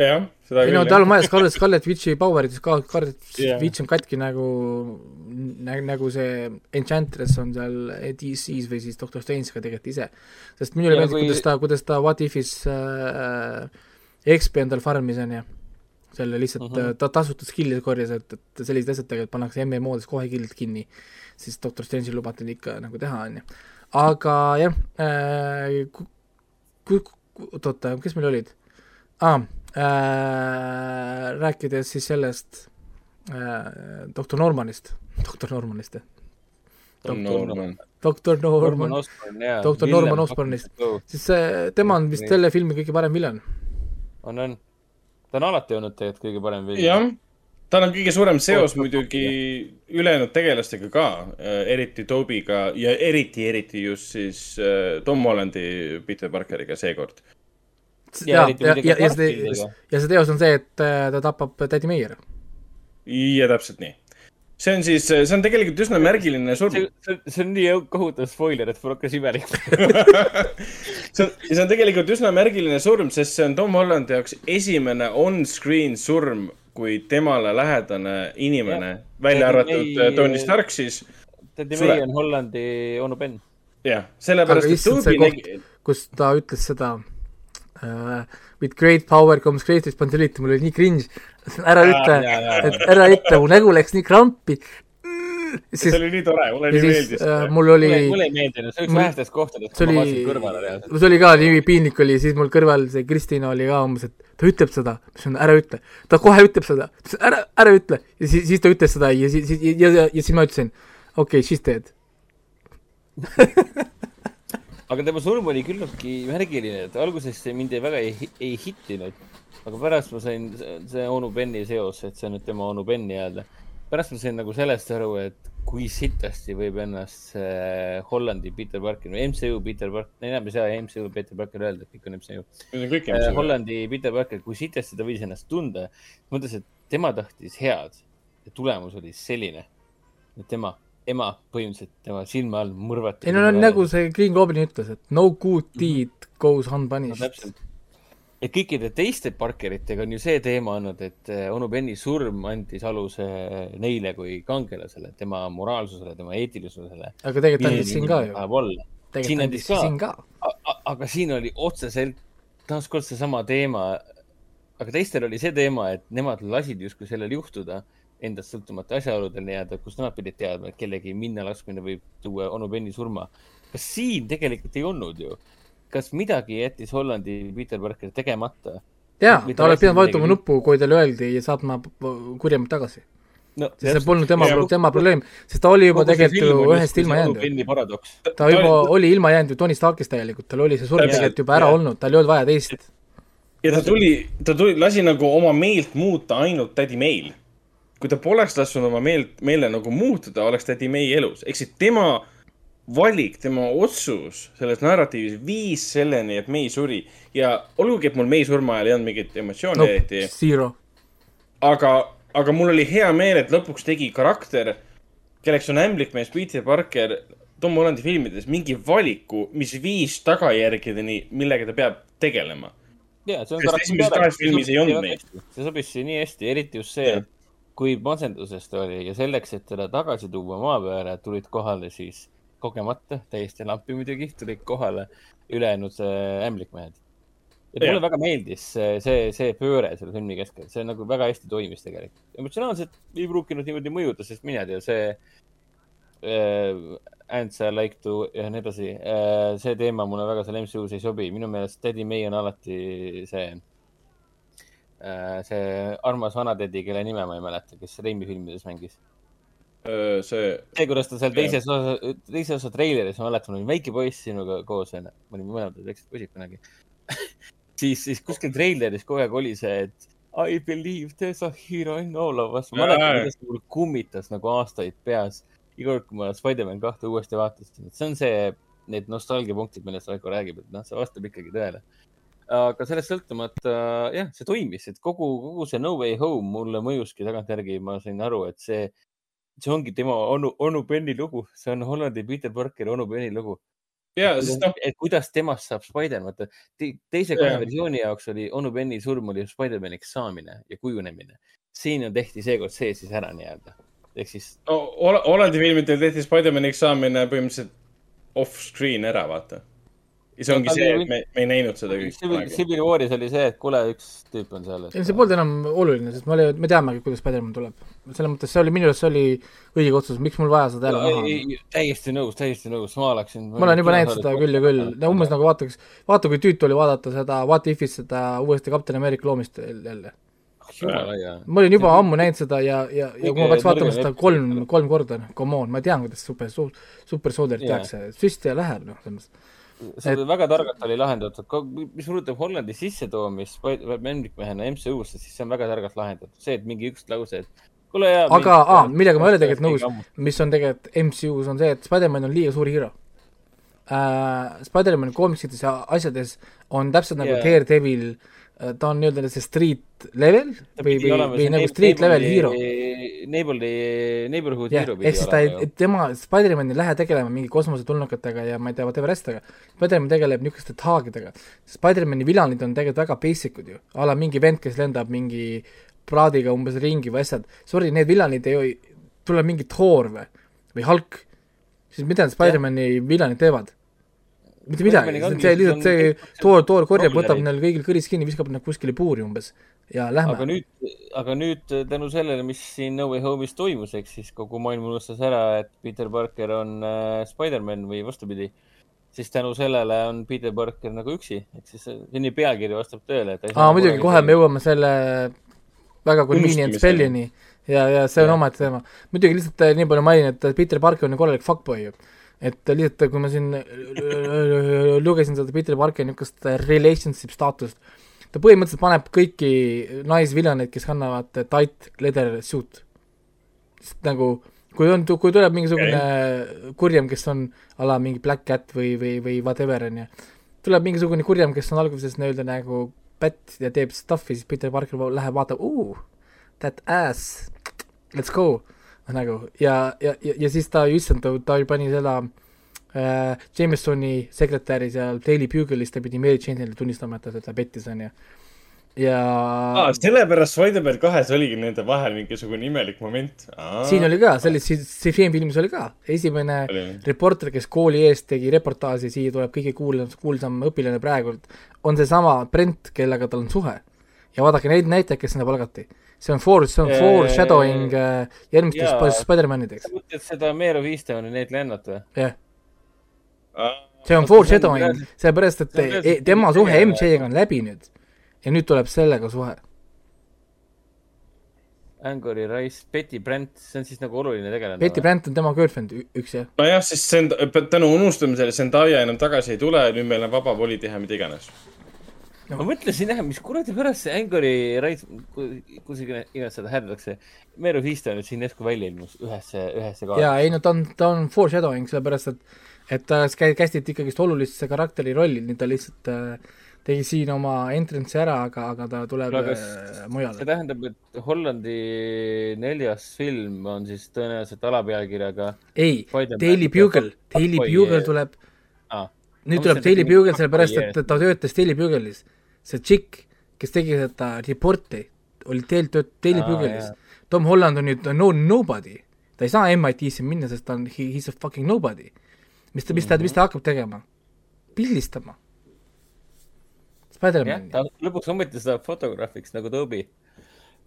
jah, seda küll. ei no tal on vaja Scarlet, Scarlet Witchi power'it, Scarlet yeah. Witch on katki nagu nagu, see Enchantress on seal DC-s või siis Doctor Strange ka tegelikult ise. sest minule meeldis kui..., kuidas ta, kuidas ta What If'is äh, XP endal farmis on ju selle lihtsalt uh Mhm. -huh. ta tasuta skill'e korjas, et, et sellised asjad tegelikult pannakse MMO-des kohe kill'id kinni, siis Doctor Strange'il lubati ikka nagu teha, on ju. aga jah äh,, ku-, ku-, oot, oota, kes meil olid ah,? Äh, rääkides siis sellest äh, doktor Normanist, doktor Normanist, Tom Norman. doktor Norman. Doktor Norman Osbornist.. siis see, tema on vist selle filmi kõige parem villan. on, on. ta on alati olnud tegelikult kõige parem film. jah, tal on kõige suurem seos muidugi ülejäänud tegelastega ka, eriti Toby'ga ja eriti, eriti just siis äh, Tom Hollandi Peter Parkeriga seekord. ja, ja, ja, ja see, ja see teos on see, et äh, ta tapab tädi Meier. ja täpselt nii. See on siis, see on tegelikult üsna märgiline surm see, on nii kohutav spoiler, et mul hakkas imelik. see on, see on tegelikult üsna märgiline surm, sest see on Tom Hollandi jaoks esimene on-screen surm, kui temale lähedane inimene, välja arvatud May- äh, Tony Stark siis, Sule. May on Hollandi onu Ben. jah, sellepärast, kus ta ütles seda uh, with great power comes great responsibility, mul oli nii cringe. ära ütle, et ära ütle, mu nägu läks nii krampi. see siis, oli nii tore, mulle nii siis meeldis see. mul oli mulle, ei meeldinud, see oli üks vähestest kohtadest, see kui ma vaatasin kõrvale reaalselt. see oli ka nii piinlik oli, siis mul kõrval see Kristina oli ka umbes, et ta ütleb seda, ma ütlesin ära ütle, ta kohe ütleb seda, ära, ära ütle ja siis, siis ta ütles seda ja siis, ja, ja, ja, ja siis ma ütlesin, okei okay,, she's dead. aga tema surm oli küllaltki märgiline, et alguses see mind ei väga ei, ei hittinud. aga pärast ma sain, see onu Benni seos, et see on nüüd tema onu Ben nii-öelda. pärast ma sain nagu sellest aru, et kui sitasti võib ennast see Hollandi Peter Parker või MCU Peter Parker, enam ei saa MCU Peter Parker öelda, et kõik on MCU. Kõik Äh. Hollandi Peter Parker, kui sitasti ta võis ennast tunda, mõtles, et tema tahtis head ja tulemus oli selline. tema ema põhimõtteliselt tema silme all mõrvati. ei no nagu see Green Goblin ütles, et no good deed goes no, unpunished. täpselt. ja kõikide teiste Parkeritega on ju see teema olnud, et eh, onu Benni surm andis aluse neile kui kangelasele, tema moraalsusele, tema eetilisusele. aga tegelikult andis siin ka ju. siin andis ka. ka. aga siin oli otseselt taaskord seesama teema. aga teistel oli see teema, et nemad lasid justkui sellel juhtuda endast sõltumata asjaoludel nii-öelda, kus nemad pidid teadma, et kellegi minna laskmine võib tuua onu Benni surma. kas siin tegelikult ei olnud ju? kas midagi jättis Hollandi Peter Parker tegemata? jaa, ta oleks pidanud midagi vajutama nuppu, kui talle öeldi ja saatma kurjemad tagasi. no see polnud tema, tema probleem, sest ta oli juba tegelikult ju ühest ilma jäänud ta juba oli ilma jäänud ju Tony Starkist täielikult, tal oli see surm tegelikult juba ära jah. olnud, tal ei olnud vaja teist. ja ta tuli, ta tuli, lasi nagu oma meelt muuta ainult tädi Meil. Kui ta poleks lasknud oma meelt, meele nagu muutuda, oleks tädi May elus. ehk siis tema valik, tema otsus selles narratiivis viis selleni, et May suri ja olgugi, et mul May surma ajal ei olnud mingit emotsiooni no eriti, zero. aga, aga mul oli hea meel, et lõpuks tegi karakter, kelleks on ämblikmees Peter Parker Tom Hollandi filmides mingi valiku, mis viis tagajärgedeni, millega ta peab tegelema. ja see on Sest esimeses kahes filmis ei olnud neid.. see sobis nii hästi, eriti just see Jah., kui masenduses ta oli ja selleks, et teda tagasi tuua maa peale, tulid kohale siis kogemata, täiesti lampi muidugi, tulid kohale ülejäänud äh, ämblikmehed. ja mulle Jah. väga meeldis see, see, see pööre selle filmi keskel, see nagu väga hästi toimis tegelikult. emotsionaalselt ei pruukinud niimoodi mõjuda, sest mine tea, see äh, Ants I like to ja nii edasi äh,, see teema mulle väga seal MCU-s ei sobi, minu meelest Teddy May on alati see see armas vanatädi, kelle nime ma ei mäleta, kes Raimi filmides mängis. see, see, kuidas ta seal teises osa, teise osa treileris, ma mäletan, olin väike poiss sinuga koos, onju, me olime mõlemad väiksed poisid kunagi. siis, siis kuskil treileris kogu aeg oli see, et I believe there is a hero in all of us. ma mäletan, kuidas mul kummitas nagu aastaid peas. iga kord, kui ma Spider-man kahte uuesti vaatasin, et see on see, need nostalgiapunktid, millest Raiko räägib, et noh, see vastab ikkagi tõele. Aga sellest sõltumata jah, see toimis, et kogu, kogu see No Way Home mulle mõjuski tagantjärgi, ma sain aru, et see, see ongi tema onu, onu Benni lugu, see on Hollandi Peter Parkeri onu Benni lugu. ja, sest noh, et kuidas temast saab Spider-man, vaata te, teise kahe Jah. versiooni jaoks oli onu Benni surm oli Spider-maniks saamine ja kujunemine. siin on tehti seekord see siis ära nii-öelda, ehk siis no, Hol- Hollandi filmidel tehti Spider-maniks saamine põhimõtteliselt off-screen ära, vaata. Ja see ongi see, et me, me ei näinud seda kõik Civil, Waris oli see, et kuule, üks tüüp on seal. ei, see polnud enam oluline, sest me oli, me teame, kuidas Spider-man tuleb. selles mõttes see oli minu arust, see oli õige otsus, miks mul vaja seda jälle näha on. täiesti nõus, täiesti nõus, ma oleksin. ma olen juba näinud seda küll ja küll, umbes nagu vaataks, vaata kui tüütu oli vaadata seda What If'is seda uuesti Kapten Ameerika loomist jälle. ma olin juba ammu näinud seda ja, ja, ja kui ma peaks vaatama seda kolm, kolm korda, noh, come on, ma tean, kuidas super, super soldier tehakse, süst ja läheb, noh, selles mõttes. See oli väga targalt oli lahendatud, mis puudutab Hollandi sissetoomist Mendrikmehena MCU-sse, siis see on väga targalt lahendatud, see, et mingi üks lause, et kuule ja. aga, aa, millega ma ei ole tegelikult nõus, mis on tegelikult MCU-s on see, et Spider-man on liiga suur hero äh,. Spider-mani koomiksites ja asjades on täpselt nagu Jaa. yeah. Daredevil, ta on nii-öelda see street level või, või, või nagu street level hero. Neighborly, Neighborhood jah hero, ehk siis ta ei, tema, Spider-man ei lähe tegelema mingi kosmosetulnukatega ja ma ei tea, whatever asjadega, Spider-man tegeleb niisuguste taagidega. Spider-mani vilanid on tegelikult väga basic ud ju, a la mingi vend, kes lendab mingi praadiga umbes ringi või asjad, sorry, need vilanid ei, tuleb mingi Thor või, või Hulk, siis mida need Spider-mani vilanid teevad? Mitte midagi, see lihtsalt see Thor, Thor korjab, võtab neil kõigil kõris kinni, viskab nad kuskile puuri umbes ja lähme aga. nüüd, aga nüüd tänu sellele, mis siin No Way Home'is toimus, ehk siis kogu maailm unustas ära, et Peter Parker on äh, Spider-man või vastupidi, siis tänu sellele on Peter Parker nagu üksi, ehk siis see nii pealkiri vastab tõele. aa, muidugi, kohe me jõuame selle väga convenient spellini ja, ja see on omaette teema. muidugi lihtsalt äh, nii palju mainin, et Peter Parker on ju korralik fuckboy ju. Et lihtsalt, kui ma siin lugesin seda Peter Parkeri niisugust relationship staatust, ta põhimõtteliselt paneb kõiki naisvillaneid, kes kannavad tight leather suit. nagu kui on, kui tuleb mingisugune okay. kurjem, kes on a la mingi Black Cat või, või, või whatever on ju, tuleb mingisugune kurjem, kes on alguses nii-öelda nagu pätt ja teeb stuff'i, siis Peter Parker läheb vaatab, oo, that ass, let's go, nagu ja, ja, ja, ja siis ta, issand, ta, ju pani seda äh, Jamesoni sekretäri seal Daily Bugle'is, ta pidi Mary Jane'ile tunnistama, et ta pettis, on ju. ja aa, sellepärast Spider-man kahes oligi nende vahel mingisugune imelik moment. siin oli ka, selles, see filmis oli ka, esimene oli. reporter, kes kooli eest tegi reportaaži, siia tuleb kõige kuulsam, kuulsam õpilane praegult, on seesama Brent, kellega tal on suhe. Ja vaadake neid näitajaid, kes sinna palgati. see on for, see on foreshadowing äh, järgmisteks jaa. Sp- Spider-manideks, sa mõtled seda of Eastoni Nate Lennart või? jah. see on foreshadowing see on, sellepärast et see on e- tema suhe. MJ-ga on läbi nüüd. ja nüüd tuleb sellega suhe. Angori Rice, Betty Brant, see on siis nagu oluline tegelane. Betty. Brant on tema girlfriend, üks jah. nojah, siis Zend-, tänu unustamisele Zendaya enam tagasi ei tule, nüüd meil on vaba voli teha mida iganes. Ma mõtlesin jah, mis kuradi pärast see Angori Rice, kus iganes seda hääldatakse. Of Easton nüüd siin järsku välja ilmus ühesse, ühesse kaarti. jaa, ei no ta on, ta on foreshadowing, sellepärast et, et ta kä- kästiti ikkagist olulisse karakteri rolli, nii ta lihtsalt äh, tegi siin oma entrance'i ära, aga, aga ta tuleb aga äh, see mujale. tähendab, et Hollandi neljas film on siis tõenäoliselt alapealkirjaga ei, Daily Bugle, Daily Bugle tuleb, ah, nüüd ma tuleb Daily Bugle sellepärast, et ta töötas Daily Bugle'is. See tšikk, kes tegi seda reporti, oli teil tööt-, Daily jaa.. Tom Holland on nüüd no nobody. ta ei saa MIT-sse minna, sest ta on, he is a fucking nobody. mis ta, mis ta, mis ta hakkab tegema? pildistama. Spider-mani. ta lõpuks ometi saab fotograafiks nagu Toby.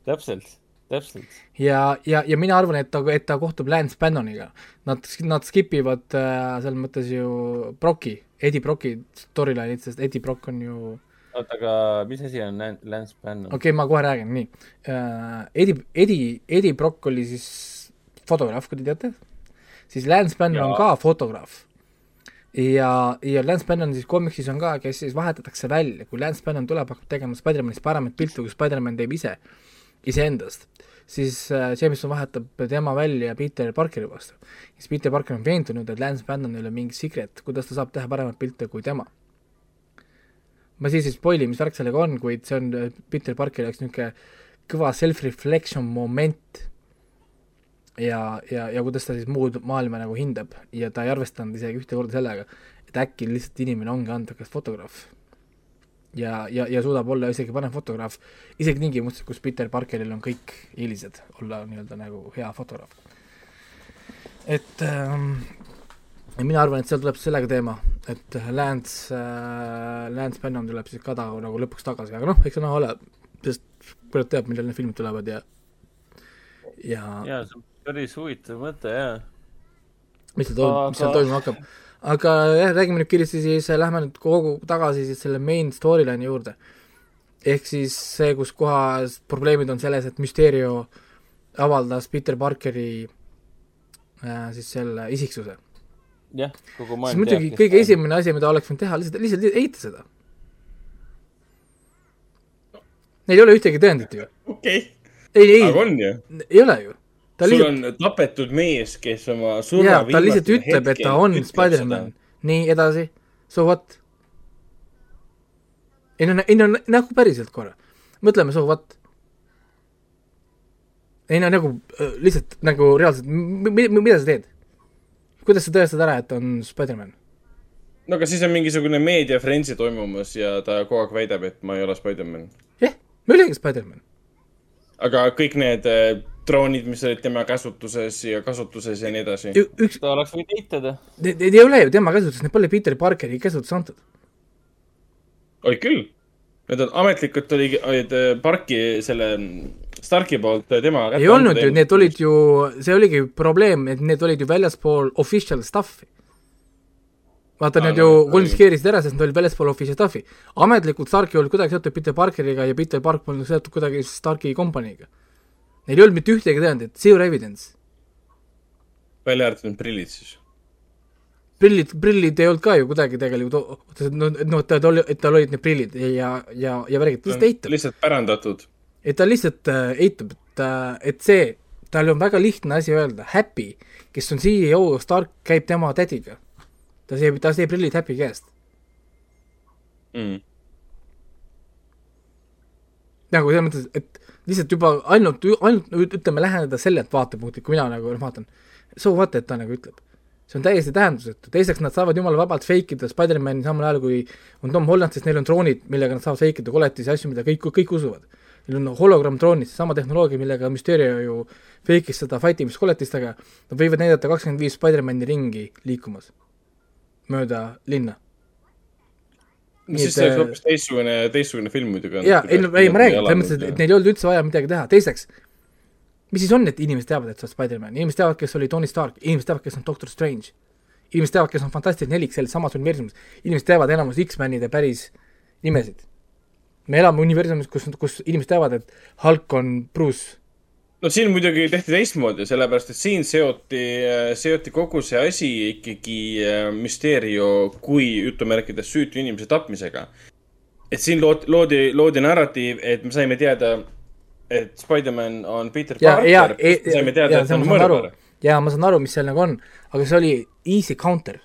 täpselt, täpselt. ja, ja, ja mina arvan, et ta, et ta kohtub Lance Bannoniga. Nad, nad skip ivad äh, selles mõttes ju Brocki, Eddie Brocki storyline'it, sest Eddie Brock on ju oota, aga mis asi on Lan- Lance Bannon okei okay,, ma kohe räägin, nii uh,. Eddie, Eddie, Eddie Brock oli siis fotograaf, kui te teate, siis Lance Bannon Jaa. on ka fotograaf. ja, ja Lance Bannon siis komiksis on ka, kes siis vahetatakse välja, kui Lance Bannon tuleb, hakkab tegema Spider-manist paremat piltu, kui Spider-man teeb ise, iseendast, siis äh, Jameson vahetab tema välja Peter Parkeri vastu. siis Peter Parker on veendunud, et Lance Bannon ei ole mingi secret, kuidas ta saab teha paremat pilte kui tema ma siis ei spoil'i, mis värk sellega on, kuid see on Peter Parkeri jaoks niisugune kõva self-reflection moment ja, ja, ja kuidas ta siis muud maailma nagu hindab ja ta ei arvestanud isegi ühte korda sellega, et äkki lihtsalt inimene ongi andekas fotograaf. ja, ja, ja suudab olla isegi parem fotograaf, isegi tingimustes, kus Peter Parkeril on kõik eelised olla nii-öelda nagu hea fotograaf. et ähm, mina arvan, et seal tuleb sellega teema, et Lance äh,, Lance Bannon tuleb siis ka ta nagu lõpuks tagasi, aga noh, eks see näha ole, sest kurat teab, millal need filmid tulevad ja ja ja see on päris huvitav mõte ja. mis seal toimub, mis seal toimuma hakkab. aga jah, räägime nüüd kiiresti siis, lähme nüüd kogu tagasi siis selle main storyline'i juurde. ehk siis see, kus kohas probleemid on selles, et Mysterio avaldas Peter Parkeri äh, siis selle isiksuse. jah, kogu siis maailm muidugi kõige. esimene asi, mida oleks võinud teha, lihtsalt, lihtsalt eita seda. Neil ei ole ühtegi tõendit ju. okei, ei, aga ei, on ju. ei ole ju. ta sul lihtsalt, on tapetud mees, kes oma surma jaa, ta lihtsalt ütleb, et ta on Spider-man nii, edasi, so what? ei no, ei no nagu päriselt korra, mõtleme so what. ei no nagu äh, lihtsalt nagu reaalselt, mida sa teed? Kuidas sa tõestad ära, et on Spider-man? no aga siis on mingisugune meediafrensi toimumas ja ta kogu aeg väidab, et ma ei ole Spider-man. jah, ma oligi Spider-man. aga kõik need äh, droonid, mis olid tema käsutuses ja kasutuses ja nii edasi. üks, ta oleks võinud eitada. need ei ole ju tema käsutuses, need pole Peter Parkeri käsutusse antud. olid küll. Need on ametlikult olid, olid äh, parki selle Starki poolt äh, tema ei olnud ju, need olid ju, see oligi probleem, et need olid ju väljaspool official stuff'i. vaata, Aa, need ju konfiskeerisid ära, sest nad olid väljaspool official stuff'i. ametlikult Stark ei olnud kuidagi seotud Peter Parkeriga ja Peter Park polnud seotud kuidagi Starki kompaniiga. Neil ei olnud mitte ühtegi tõendit, zero evidence. välja arvatud need prillid siis. prillid, prillid ei olnud ka ju kuidagi tegelikult, no, no et tal oli, et tal olid need prillid ja, ja, ja värgid, lihtsalt eitab. lihtsalt pärandatud. Et ta lihtsalt äh, eitab, et äh,, et see, tal on väga lihtne asi öelda, Happy, kes on CEO Stark, käib tema tädiga. ta sai, ta sai prillid Happy käest. Mm. nagu selles mõttes, et lihtsalt juba ainult, ainult ütleme, läheneda sellelt vaatepunktilt, kui mina nagu vaatan, so what, et ta nagu ütleb. see on täiesti tähendusetu, teiseks nad saavad jumala vabalt fake ida Spider-mani samal ajal, kui on Tom Holland, sest neil on droonid, millega nad saavad fake ida koletisi asju, mida kõik, kõik usuvad. Neil on hologramm droonid, seesama tehnoloogia, millega Mysterio ju fake'is seda fight imist koletistega, nad võivad näidata kakskümmend viis Spider-mani ringi liikumas mööda linna. no siis see oleks hoopis teistsugune, teistsugune film muidugi. jaa, ei no ei, ma räägin, selles mõttes, et neil ei olnud üldse vaja midagi teha, teiseks, mis siis on, et inimesed teavad, et sa oled Spider-man, inimesed teavad, kes oli Tony Stark, inimesed teavad, kes on Doctor Strange. inimesed teavad, kes on Fantastic Nelik selles samas universumis, inimesed teavad enamus X-menide päris nimesid. Me elame universumis, kus, kus inimesed teavad, et Hulk on Bruce. no siin muidugi tehti teistmoodi, sellepärast et siin seoti, seoti kogu see asi ikkagi äh, Mysterio kui jutumärkides süütu inimese tapmisega. et siin loodi, loodi, loodi narratiiv, et me saime teada, et Spider-man on Peter ja, Parker, saime teada, et ta on mõrvar., ja ma saan aru, mis seal nagu on, aga see oli easy counter.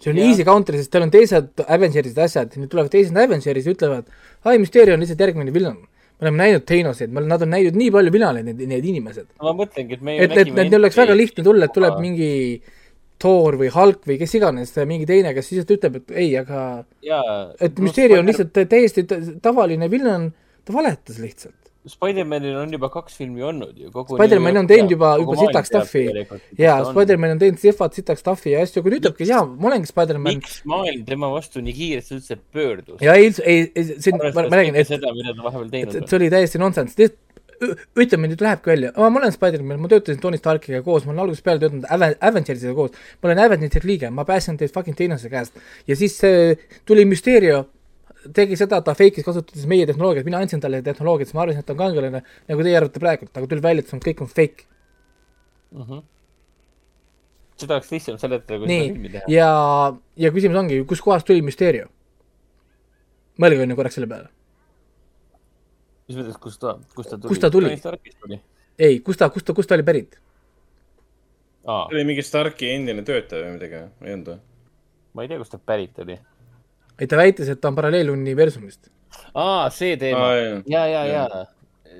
See oli Jah. easy counter, sest teil on teised Avengers'id asjad, nüüd tulevad teised Avengers'id ja ütlevad, ai, Mysterio on lihtsalt järgmine villan. me oleme näinud oleme, nad on näinud nii palju villaneid, need, need inimesed. ma mõtlengi, et me et, et, et neil oleks väga lihtne tulla, et tuleb mingi Thor või Hulk või kes iganes, mingi teine, kes lihtsalt ütleb, et ei, aga jaa. et Mysterio on lihtsalt täiesti ta- tavaline villan, ta valetas lihtsalt. Spider-manil on juba kaks filmi olnud ju. Spider-man on teinud juba- juba sitaks stuff'i. jaa, Spider-man on teinud sihvat sitaks stuff'i ja asju, kui ta ütlebki, jaa, ma olengi Spider-man. miks maailm tema vastu nii kiiresti üldse pöördus? ja ei, ei, see, ma, räägin, et, et, et see oli täiesti nonsense, ütleme nüüd lähebki välja, ma olen Spider-man, ma töötasin Tony Starkiga koos, ma olen algusest peale töötanud Ave- Avengersiga koos, ma olen Avengersi liige, ma päästsin teid fucking Thainose käest ja siis äh, tuli Mysterio, tegi seda, ta fake'is kasutades meie tehnoloogiat, mina andsin talle tehnoloogiat, siis ma arvasin, et ta on kangelane, nagu teie arvate praegult, aga tuli välja, et see on kõik on fake. Mhm. seda oleks lihtsam seletada, kui nii teha., ja, ja küsimus ongi, kuskohast tuli Mysterio? mõelge onju korraks selle peale. mis mõttes, kust ta, kust ta tuli? Kust ta tuli? Ei, kust ta, kust ta, kust ta oli pärit? aa, oli mingi Starki endine töötaja või midagi, ei olnud või? ma ei tea, kust ta pärit oli. ei, ta väitis, et ta on paralleeluniversumist. aa, see teema Aa, ja ja, ja, ja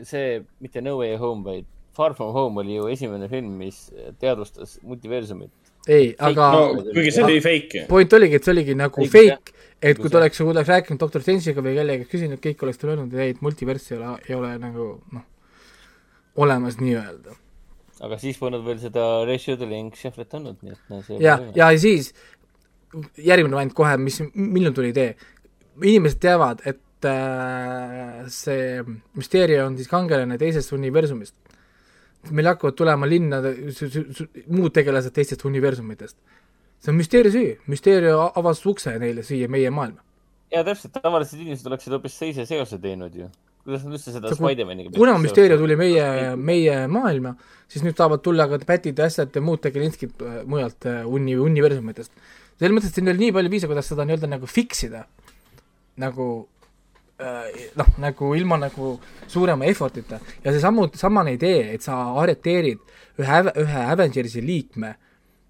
see mitte No Way Home, vaid Far From Home oli ju esimene film, mis teadvustas multiversumit. ei, aga no kuigi see oli fake. point oligi, et see oligi nagu jah. fake, et kui ta oleks, kui ta oleks rääkinud doktor Strange'iga või kellegagi küsinud, kõik oleks talle öelnud, et ei, et multivers ei ole, ei ole nagu noh, olemas nii-öelda. aga siis polnud veel seda rescheduling shuffle'it olnud, nii et no see ja, ja siis järgmine variant kohe, mis, millal tuli idee. inimesed teavad, et äh, see müsteeria on siis kangelane teisest universumist. meil hakkavad tulema linna muud tegelased teistest universumitest. see on müsteeria süü, müsteeria a- avas ukse neile siia meie maailma. ja täpselt, tavalised inimesed oleksid hoopis teise seose teinud ju. kuidas nad üldse seda Spider-maniga kuna müsteeria tuli meie, meie maailma, siis nüüd tahavad tulla ka Pätid ja Ässad ja muud tegelinskid mujalt äh, uni-, universumitest. Selles mõttes, et siin oli nii palju viise, kuidas seda nii-öelda nagu fix ida, nagu äh, noh, nagu ilma nagu suurema effort'ita ja see samu, samane idee, et sa arreteerid ühe, ühe Avengersi liikme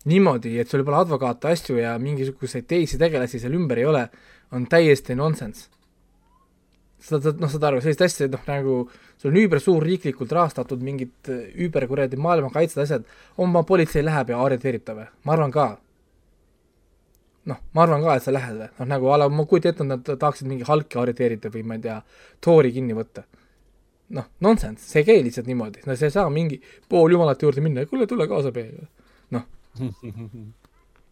niimoodi, et sul pole advokaate, asju ja mingisuguseid teisi tegelasi seal ümber ei ole, on täiesti nonsense. saad, saad, noh, saad aru, sellist asja, noh nagu sul on üübersuur riiklikult rahastatud mingid äh, üüber kuradi maailmakaitsed asjad, oma politsei läheb ja arreteerib ta või? ma arvan ka. noh, ma arvan ka, et sa lähed või, noh nagu a la ma kujutan ette, et nad tahaksid mingi Hulki arreteerida või ma ei tea, Thori kinni võtta. noh, nonsense, see ei käi lihtsalt niimoodi, no sa ei saa mingi pooljumalate juurde minna, kuule, tule kaasa meiega, noh.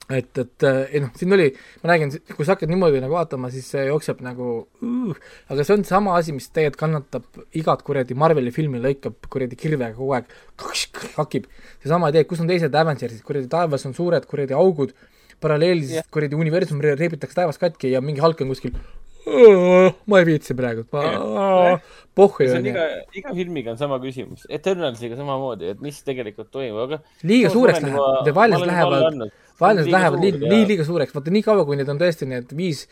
et, et äh, ei noh, siin oli, ma räägin, kui sa hakkad niimoodi nagu vaatama, siis see jookseb nagu uh,, aga see on sama asi, mis tegelikult kannatab igat kuradi Marveli filmi, lõikab kuradi kirvega kogu aeg, hakib. seesama idee, kus on teised Avengersid, kuradi taevas on suured kuradi augud, paralleelses Jah. kuradi universum re- reebitakse taevas katki ja mingi Hulk on kuskil ma ei viitsi praegu, pohhu see ju on onju iga, iga filmiga on sama küsimus. Eternalsiga samamoodi, et mis tegelikult toimub, aga liiga suureks läheb, Violence lähevad, Violence lähevad nii, nii liiga suureks, vaata nii kaua, kui need on tõesti need viis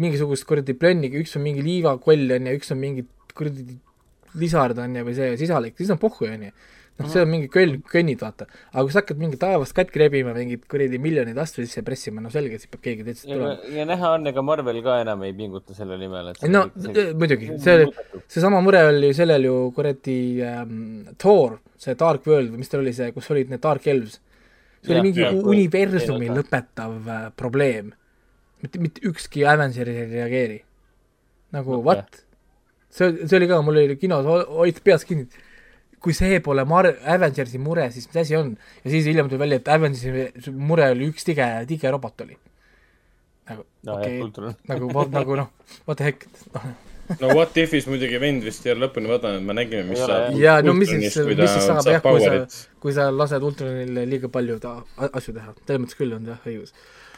mingisugust kuradi plönni, üks on mingi liivakoll onju, üks on mingi kuradi lisard onju või see sisalik, siis on pohhu onju. noh, see on mingi köll, könnid vaata, aga kui sa hakkad mingit taevast katki rebima, mingit kuradi miljoneid asju sisse pressima, no selge, siis peab keegi teisest ja, tulema. ja näha on, ega Marvel ka enam ei pinguta selle nimel, et no muidugi, see, seesama mure oli sellel ju kuradi ähm, Thor, see Dark World või mis tal oli see, kus olid need Dark Elves. see Jah, oli mingi jah, u- universumi jah. lõpetav äh, probleem. mitte, mitte ükski Avenger ei reageeri. nagu Noh, what? see, see oli ka, mul oli kinos, hoid peas kinni. Kui see pole Mar-, Avengersi mure, siis mis asi on? ja siis hiljem tuli välja, et Avengersi mure oli üks tige, tige robot oli. nagu no okei kultuur. nagu, nagu noh, what the heck, noh no What If'is muidugi vend vist ei ole lõpuni vaadanud, me nägime, mis Ei saab ja no mis siis, mis ta siis saab jah, kui sa kui sa lased Ultronile liiga palju ta asju teha, selles mõttes küll on jah õigus.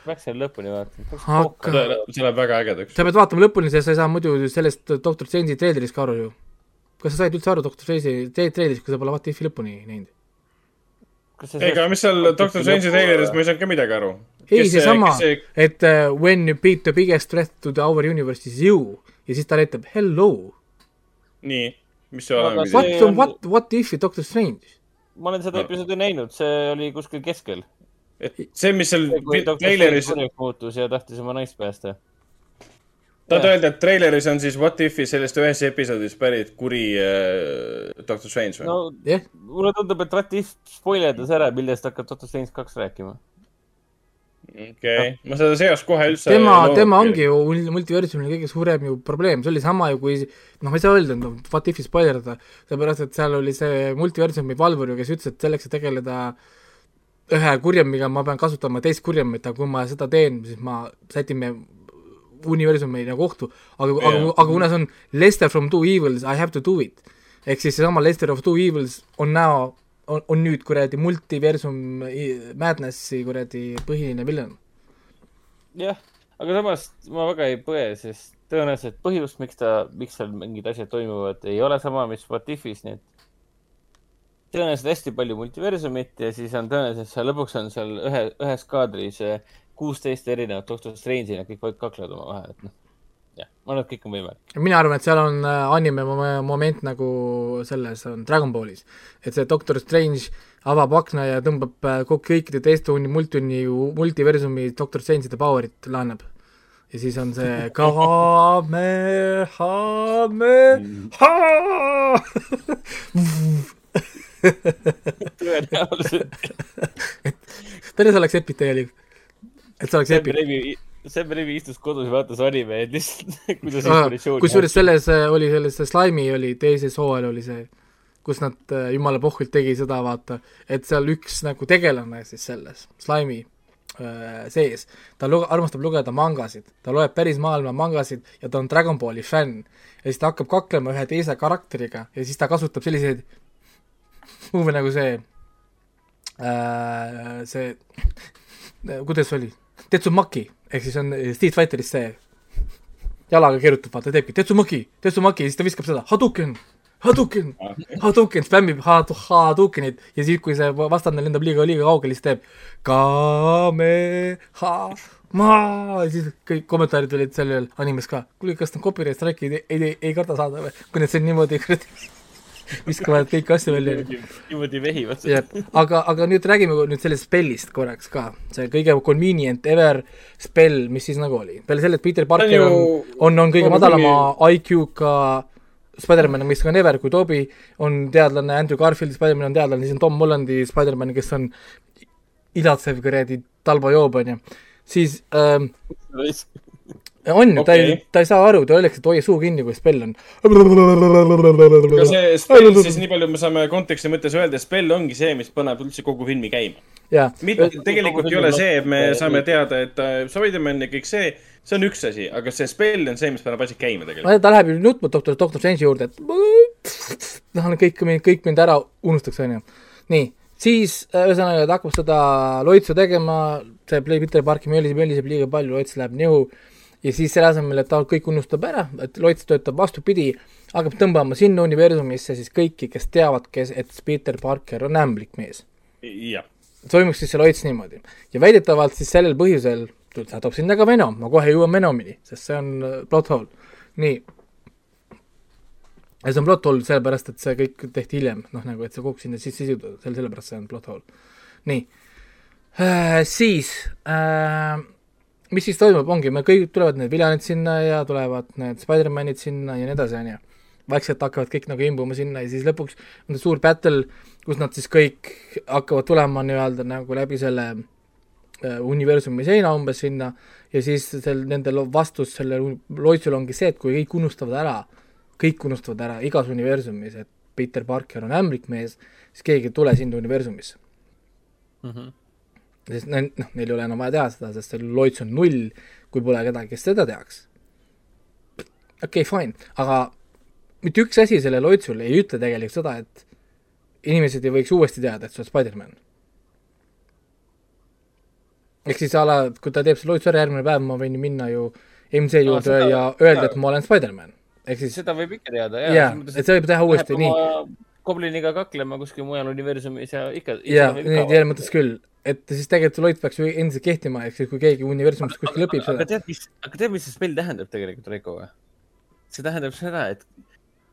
peaks selle lõpuni vaatama. Aga- see läheb- väga ägedaks. sa pead vaatama lõpuni, sest sa ei saa muidu sellest Doctor Strange'i treilrist ka aru ju. Kas sa said üldse aru Doctor Strange'i tre- treilrist, kui sa pole What If'i lõpuni näinud? ega mis seal Doctor Strange'i treileris, ma ei saanud ka midagi aru. ei, seesama, et uh, when you beat the biggest threat to the our universe is you ja siis ta ütleb hello. nii, mis see olema What pidi? on on- what, what if'i Doctor Strange? ma olen seda episoodi näinud, see oli kuskil keskel. et see, mis seal treileris, muutus ja tahtis oma naist päästa. Tahad öelda, et treileris on siis What If'i sellest ühes episoodis pärit kuri äh, Doctor Strange või no no.? jah, mulle tundub, et Ratif spoilerdas ära, millest hakkab Doctor Strange kaks rääkima. okei okay., ma seda seost kohe üldse tema tema ongi ju mul- multiversumil kõige suurem ju probleem, see oli sama ju kui noh, ma ei saa öelda, no what if'i spoilerdada, sellepärast et seal oli see multiversumi valvur ju, kes ütles, et selleks, et tegeleda ühe kurjamiga ma pean kasutama teist kurjamit, aga kui ma seda teen, siis ma sätime universumi nagu ohtu, aga yeah., aga aga kuna see on Lester from two evils, I have to do it. ehk siis seesama Lester of two evils on now, on, on nüüd kuradi multiversum madness'i kuradi põhiline villain. jah, aga samas ma väga ei põe, sest tõenäoliselt põhjus, miks ta, miks seal mingid asjad toimuvad, ei ole sama, mis What If'is, nii et tõenäoliselt hästi palju multiversumit ja siis on tõenäoliselt seal lõpuks on seal ühe, ühes kaadris eh, kuusteist erinevat Doctor Strange'i, nad kõik kaklevad omavahel, et noh, jah, ma arvan, et kõik on võimalik. mina arvan, et seal on äh, anime mom- moment nagu selles on Dragon Ballis, et see Doctor Strange avab akna ja tõmbab äh, kõikide teiste uni-, multuni, multiversumi Doctor Strange'ide power'it laenab. ja siis on see Kamehameha tõenäoliselt. päris oleks epic tegelikult, et see oleks epic. Sam Raimi istus kodus ja vaatas anime, et lihtsalt kuidas inspiratsiooni. kusjuures selles äh, oli selles Slime'i oli teises hooajal oli see, kus nad äh, jumala pohvilt tegi seda, vaata, et seal üks nagu tegelane siis selles, Slime'i äh, sees, ta luge-, armastab lugeda mangasid, ta loeb päris maailma mangasid ja ta on Dragon Balli fänn. ja siis ta hakkab kaklema ühe teise karakteriga ja siis ta kasutab selliseid move nagu see äh,, see, kuidas oli, Tetsumaki, ehk siis on Street Fighteris see jalaga keerutab, vaata, teebki Tetsumaki, Tetsumaki ja siis ta viskab seda Hadouken, Hadouken, Hadouken, spämmib had-, Hadoukenit ja siis, kui see vastane lendab liiga, liiga kaugele, siis teeb Kameha, maa, ja siis kõik kommentaarid olid sellel animes ka. kuule, kas nad copyright strike'i ei, ei, ei, ei karda saada või? kui nad siin niimoodi kuradi viskavad kõiki asju välja. niimoodi vehivad seda. aga, aga nüüd räägime nüüd sellest spellist korraks ka. see kõige convenient ever spell, mis siis nagu oli. peale selle, et Peter Parker on, on, on kõige madalama IQ-ga Spider-man on vist ka Never kui Toby, on teadlane Andrew Garfield, Spider-man on teadlane, siis on Tom Hollandi Spider-man, kes on ilatsev kuradi talbajoob, on ju. siis ähm, on ju okay., ta ei, ta ei saa aru, ta öeldakse, et hoia suu kinni, kui spell on. aga see spell siis, nii palju me saame konteksti mõttes öelda, spell ongi see, mis paneb üldse kogu filmi käima. mitte, tegelikult ei ole see, et me saame teada, et äh, Spider-man ja kõik see, see on üks asi, aga see spell on see, mis paneb asjad käima tegelikult. ta läheb ju nutma doktor, doktor Strange'i juurde, et noh, kõik, kõik mind ära unustaks, onju. nii, siis äh, ühesõnaga ta hakkab seda loitsu tegema, see Peter Parki möliseb, möliseb liiga palju, loits läheb nihu ja siis selle asemel, et ta kõik unustab ära, et Loits töötab vastupidi, hakkab tõmbama sinna universumisse siis kõiki, kes teavad, kes, et Peter Parker on ämblik mees. jah. toimuks siis see Loits niimoodi. ja väidetavalt siis sellel põhjusel ta toob sinna ka Venom, ma kohe jõuan Venomini, sest see on äh, plot hole. nii. ja see on plot hole sellepärast, et see kõik tehti hiljem, noh nagu, et see kogu sinna sisse siduda, selle, sellepärast see on plot hole. nii äh,, siis äh, mis siis toimub, ongi, me kõik, tulevad need viljanid sinna ja tulevad need Spider-manid sinna ja nii edasi, on ju. vaikselt hakkavad kõik nagu imbuma sinna ja siis lõpuks on suur battle, kus nad siis kõik hakkavad tulema nii-öelda nagu läbi selle äh, universumi seina umbes sinna ja siis sel, nende vastus sellele loitsul ongi see, et kui kõik unustavad ära, kõik unustavad ära igas universumis, et Peter Parker on ämblikmees, siis keegi ei tule sinna universumisse mm. -hmm sest noh, neil ei ole enam vaja teha seda, sest see loits on null, kui pole kedagi, kes seda teaks. okei okay,, fine, aga mitte üks asi selle loitsul ei ütle tegelikult seda, et inimesed ei võiks uuesti teada, et sa oled Spider-man. ehk siis a la, kui ta teeb selle loitsu ära, järgmine päev ma võin ju minna ju MC juurde no, seda, ja öelda, et ma olen Spider-man. ehk siis seda võib ikka teada, jah. jaa, et seda võib teha uuesti, nii. Gobliniga kaklema kuskil mujal universumis ja ikka. jaa, nii, selles mõttes küll et siis tegelikult Lloyd peaks ju endiselt kehtima, ehk siis kui keegi universumist kuskil lõpib seda. aga tead, mis, aga tead, mis see spell tähendab tegelikult, Reiko see tähendab seda, et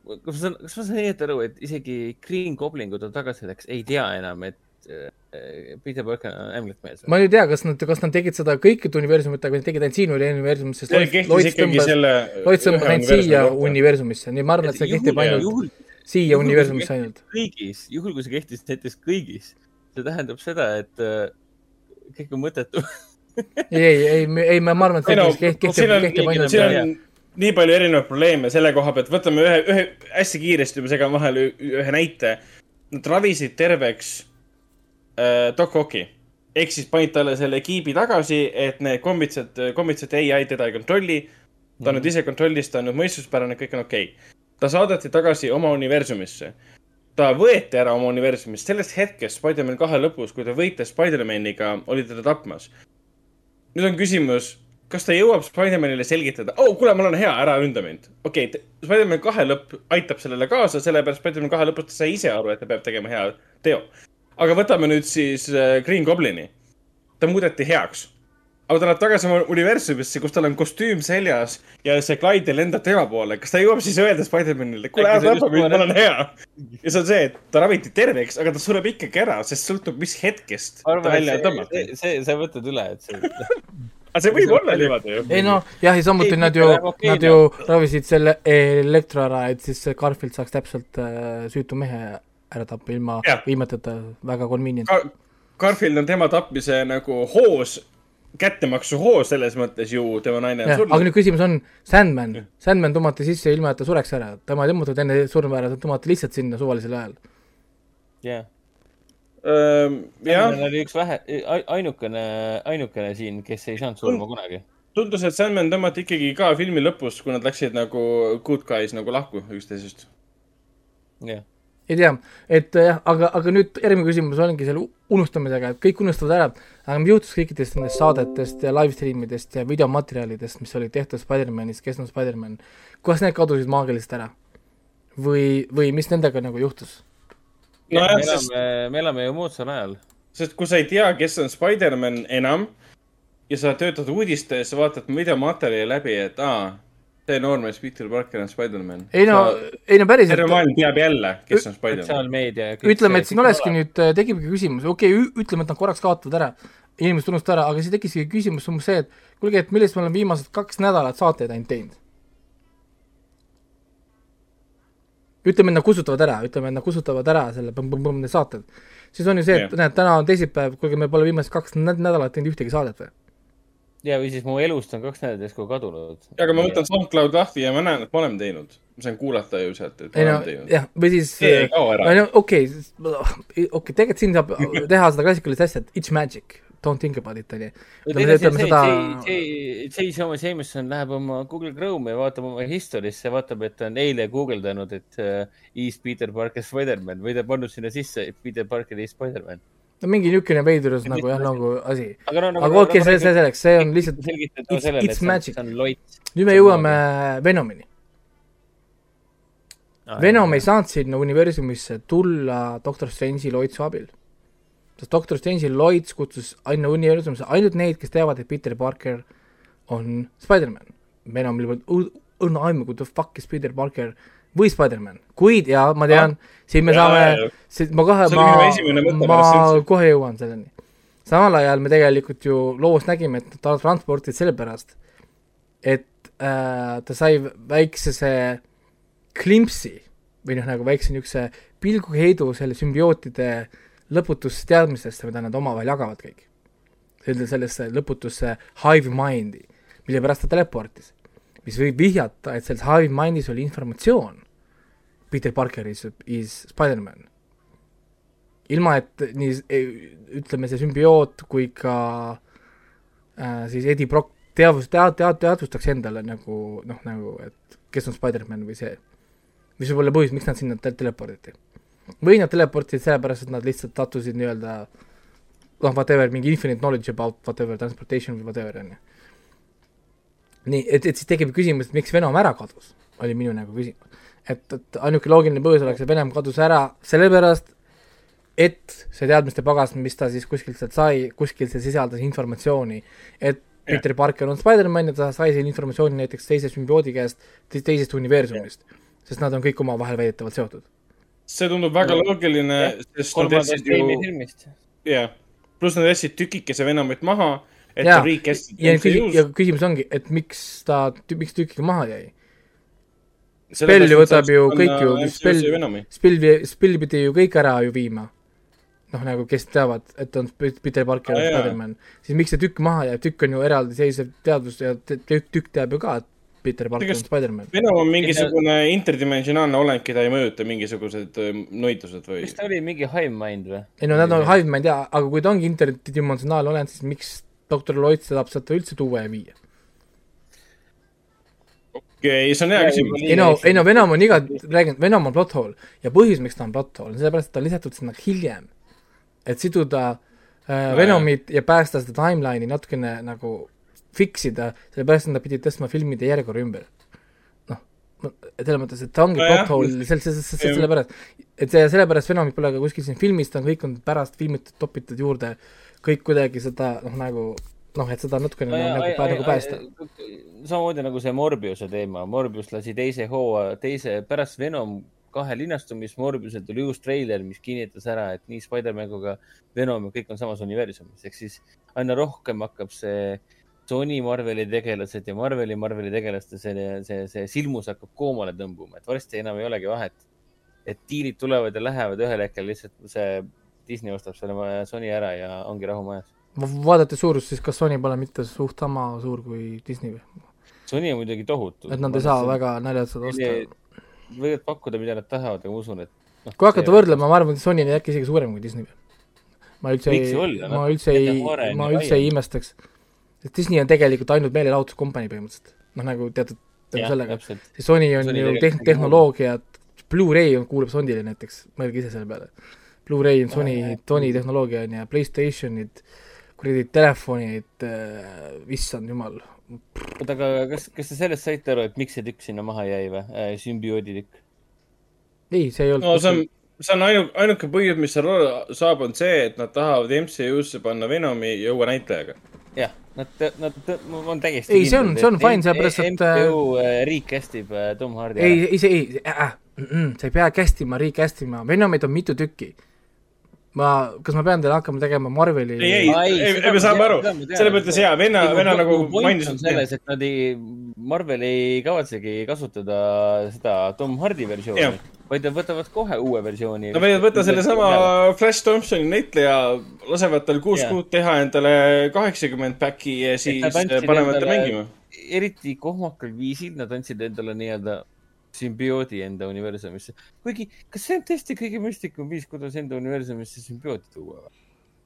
kas ma saan, kas ma saan õieti aru, et isegi Green Goblin, kui ta tagasi läks, ei tea enam, et äh, Peter Parker on ämblikmees? ma ei tea, kas nad, kas nad tegid seda kõikide universumitega või nad tegid ainult siin universumis, sest Lloyd tõmbas, Lloyd tõmbas ainult siia universumisse, nii ma arvan, et see kehtib ainult siia universumisse ainult. kõigis, juhul kui see kehtis näiteks kõigis see tähendab seda, et äh, kõik on mõttetu ei, ei, ei, ei, ma arvan, et see no, kehtib, kehtib, kehtib ainult. siin on nii palju erinevaid probleeme selle koha pealt, võtame ühe, ühe hästi kiiresti, ma segan vahele ühe näite. Nad ravisid terveks äh, Doc Ocki ehk siis panid talle selle kiibi tagasi, et need kombitsad, kombitsate ai teda ei kontrolli. ta on nüüd ise kontrollis, ta on nüüd mõistuspärane, kõik on okei okay. Ta saadeti tagasi oma universumisse ta võeti ära oma universumist, sellest hetkest Spider-man kahe lõpus, kui ta võitles Spider-maniga, oli teda tapmas. nüüd on küsimus, kas ta jõuab Spider-manile selgitada, oh, kuule, mul on hea, ära ründa mind. okei okay,, Spider-man kahe lõpp aitab sellele kaasa, sellepärast Spider-man kahe lõpus ta sai ise aru, et ta peab tegema hea teo. aga võtame nüüd siis äh, Green Goblini. ta muudeti heaks aga ta läheb tagasi oma universumisse, kus tal on kostüüm seljas ja see Clyde lendab tema poole. kas ta jõuab siis öelda Spider-manile, kuule ära tapa mind, mul on hea. ja see on see, et ta raviti terveks, aga ta sureb ikkagi ära, sest sõltub, mis hetkest arvan, ta välja tõmmati. see, sa võtad üle, et see aga see võib olla niimoodi ju. ei noh, jah, ja samuti nad ju, nad ju ravisid selle elektro ära, et siis Garfield saaks täpselt äh, süütu mehe ära tappa ilma viimateta väga convenient Gar. Garfield on tema tapmise nagu hoos kättemaksuhoo selles mõttes ju, tema naine on aga surnud. nüüd küsimus on, Sandman, Sandman tõmmati sisse ilma, et ta sureks ära, tema ei tõmmatud enne surma ära, ta tõmmati lihtsalt sinna suvalisel ajal. jah. jah, ta oli üks vähe, ainukene, ainukene siin, kes ei saanud surma kunagi. tundus, et Sandman tõmmati ikkagi ka filmi lõpus, kui nad läksid nagu good guys nagu lahku üksteisest. jah, ei tea, et jah, aga, aga nüüd järgmine küsimus ongi selle unustamisega, et kõik unustavad ära, aga mis juhtus kõikidest nendest saadetest ja live stream idest ja videomaterjalidest, mis olid tehtud Spider-manist, kes on Spider-man, kuidas need kadusid maagiliselt ära? või, või mis nendega nagu juhtus? nojah me, sest, elame, me elame ju moodsal ajal. sest kui sa ei tea, kes on Spider-man enam ja sa töötad uudistes, vaatad videomaterjali läbi, et aa, see noormees Peter Parker on Spider-man. ei no, ei no päriselt terve, maailm teab jälle, kes on Spider-man. sotsiaalmeedia. ütleme, et siin olekski. nüüd, tekibki küsimus, okei okay,, ütleme, et nad korraks kaotavad ära, inimesed unustavad ära, aga siis tekkiski küsimus umbes see, et kuulge, et millest me oleme viimased kaks nädalat saateid ainult teinud. ütleme, et nad kustutavad ära, ütleme, et nad kustutavad ära selle põmm-põmm-põmm need saated. siis on ju see, et Jah. näed, täna on teisipäev, kuulge, me pole viimased kaks näd- nädalat teinud ühtegi saadet või? ja, või siis mu elust on kaks nädalat järsku kadunud. aga ma võtan SoundCloud lahti ja ma näen, et ma olen teinud. ma saan kuulata ju sealt, et ei ma no olen teinud. jah, või siis see ei kao ära. okei, okei, tegelikult siin saab teha seda klassikalist asja, et it's magic, don't think about it, onju. ütleme, ütleme seda, J. Thomas Jameson läheb oma Google Chrome'i ja vaatab oma historiesse, vaatab, et ta on eile guugeldanud, et uh, is Peter Parker Spider-man või ta on pannud sinna sisse Peter Parker is Spider-man. No mingi niisugune veidrus nagu jah, nagu asi. aga no nagu. aga okei, see, see selleks, see on lihtsalt, it's- it's on- magic. on nüüd me jõuame Venomini. Venom ei saanud sinna universumisse tulla Doctor Strange'i loitsu abil. sest Doctor Strange'i loits kutsus ainult universumisse ainult neid, kes teavad, et Peter Parker on Spider-man. Venomil õrna aimu, who the fuck is Peter Parker või Spider-man, kuid ja ma tean, siin me jaa, saame ma kohe, ma ma kohe jõuan selleni. samal ajal me tegelikult ju loos nägime, et ta transporditi sellepärast, et äh, ta sai väiksese klimpsi või noh, nagu väikse niisuguse pilguheidu selle sümbiootide lõputust teadmistest, mida nad omavahel jagavad kõik. selle, sellesse lõputusse hive mind'i, mille pärast ta teleportis. mis võib vihjata, et selles hive mind'is oli informatsioon Peter Parker is, is Spider-man. ilma, et nii, ütleme, see sümbioot kui ka äh, siis Eddie Brock teadvus-, tead-, tead-, teadvustaks endale nagu noh, nagu et kes on Spider-man või see, mis võib olla põhjus, miks nad sinna te- teleporditi. või nad teleportisid sellepärast, et nad lihtsalt sattusid nii-öelda noh, whatever, mingi infinite knowledge about whatever transportation või whatever, on ju. nii, et, et siis tekib küsimus, et miks Venom ära kadus, oli minu nagu küsimus. et, et ainuke loogiline põhjus oleks, et Venom kadus ära sellepärast, et see teadmiste pagas, mis ta siis kuskilt sealt sai, kuskilt see sisaldas informatsiooni, et Jah. Peter Parker on Spider-man ja ta sai selle informatsiooni näiteks teise sümbioodi käest, teisest universumist, sest nad on kõik omavahel väidetavalt seotud. see tundub väga loogiline, sest nad jätsid ju jah, pluss nad jätsid tükikese Venomit maha, et Jaa. riik hästi ja küsi-, ja küsimus ongi, et miks ta, miks tükiga maha jäi? Spelli võtab ju kõik ju, Spell, Spell, Spell pidi ju kõik ära ju viima. noh, nagu kes teavad, et on Peter Parker Aa, ja jaa. Spider-man, siis miks see tükk maha jääb, tükk on ju eraldiseisev teadvus ja tükk, tükk teab ju ka, et Peter Parker on Spider-man. Venom on mingisugune interdimensionaalne olend, keda ei mõjuta mingisugused nõidused või kas ta oli mingi Hive Mind või? ei no nad on Hive, ei tea, aga kui ta ongi interdimensionaalne olend, siis miks doktor Lloyd saab sealt üldse tuua ja viia? okei, see on hea küsimus. ei no, ei no Venom on iga, räägin, Venom on plot hole ja põhjus, miks ta on plot hole, on sellepärast, et ta on lisatud sinna hiljem. et siduda äh, Venomit ja päästa seda timeline'i natukene nagu fix ida, sellepärast et nad pidid tõstma filmide järjekorra ümber. noh, selles mõttes, et ta ongi Nojah, plot hole, sel-, sel-, sel-, sellepärast, et see, sellepärast Venomit pole ka kuskil siin filmis, ta on kõik on pärast filmitud, topitud juurde, kõik kuidagi seda noh, nagu noh, et seda natukene nagu, nagu, nagu päästa. samamoodi nagu see Morbiuse teema, Morbius lasi teise hooaja, teise, pärast Venom kahe linastumist Morbiuselt tuli uus treiler, mis kinnitas ära, et nii Spider-man kui ka Venom ja kõik on samas universumis, ehk siis aina rohkem hakkab see Sony Marveli tegelased ja Marveli Marveli tegelaste see, see, see silmus hakkab koomale tõmbuma, et varsti enam ei olegi vahet. et diilid tulevad ja lähevad ühel hetkel lihtsalt see Disney ostab selle Sony ära ja ongi rahu majas. Vaadates suurust, siis kas Sony pole mitte suht sama suur kui Disney või? Sony on muidugi tohutu. et nad ei saa. väga naljalt seda osta. võivad pakkuda, mida nad tahavad, aga ma usun, et noh, kui hakata võrdlema, ma arvan, et Sony on äkki isegi suurem kui Disney. ma üldse ei ma üldse ei ma üldse ei imestaks. sest Disney on tegelikult ainult meelelahutuskompanii põhimõtteliselt. noh, nagu teatud, tänu sellega. siis Sony on Sony ju tehn-, nagu tehnoloogia, Blu-ray on, kuulub Sonyle näiteks, mõelge ise selle peale. Blu-ray on Sony Sony tehnoloogia on ja Playstationid, kuradi telefonid äh,, issand jumal. oota, aga kas, kas te sellest saite aru, et miks see tükk sinna maha jäi või äh,? sümbioodi tükk. ei, see ei olnud no see on, see on ainu-, ainuke põhjus, mis seal saab, on see, et nad tahavad MCU-sse panna Venomi ja uue näitlejaga. jah, nad, nad, ma olen täiesti Ei, see on- see on fine, sellepärast, et, MCU äh, riik kästib Tom Hardy ei, ei see ei äh,, äh, sa ei pea castima, recastima, Venomit on mitu tükki. ma, kas ma pean teile hakkama tegema Marveli ei, ei, ei, ei, seda me saame aru. selles mõttes jaa, venna, venna nagu mainis, on selles, et nad ei, Marvel ei kavatsegi kasutada seda Tom Hardy versiooni vaid nad võtavad kohe uue versiooni. Nad võivad võtta sellesama Flash Thompsoni näitleja, lasevad tal kuus kuud teha endale kaheksakümmend päki ja siis panevad ta mängima. eriti kohmakal viisil nad andsid endale nii-öelda sümbioodi enda universumisse. kuigi, kas see on tõesti kõige mõistlikum viis, kuidas enda universumisse sümbiooti tuua või?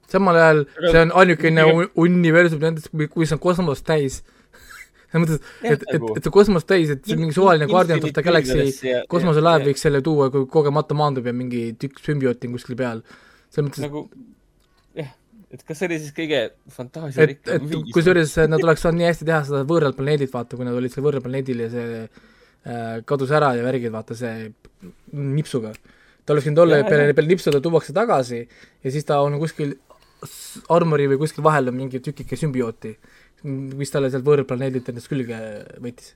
samal ajal Aga- see on ainukene universum nendest, kus on kosmos täis. selles mõttes, et, et nagu-, et see kosmos täis, et see mingi suvaline Guardian of the Galaxy kosmoselaev võiks selle tuua, kui kogemata maandub ja mingi tükk sümbiooti on kuskil peal. selles mõttes, nagu jah, et kas see oli siis kõige fantaasiarikkam viis? kusjuures nad oleks saanud nii hästi teha seda võõral planeedil, vaata, kui nad olid seal võõral planeedil ja see kadus ära ja värgid, vaata see nipsuga. ta oleks võinud olla ja peale peale nipsu ta tuuakse tagasi ja siis ta on kuskil armori või kuskil vahel on mingi tükike sümbiooti, mis talle sealt võõral planeedilt endast külge võttis.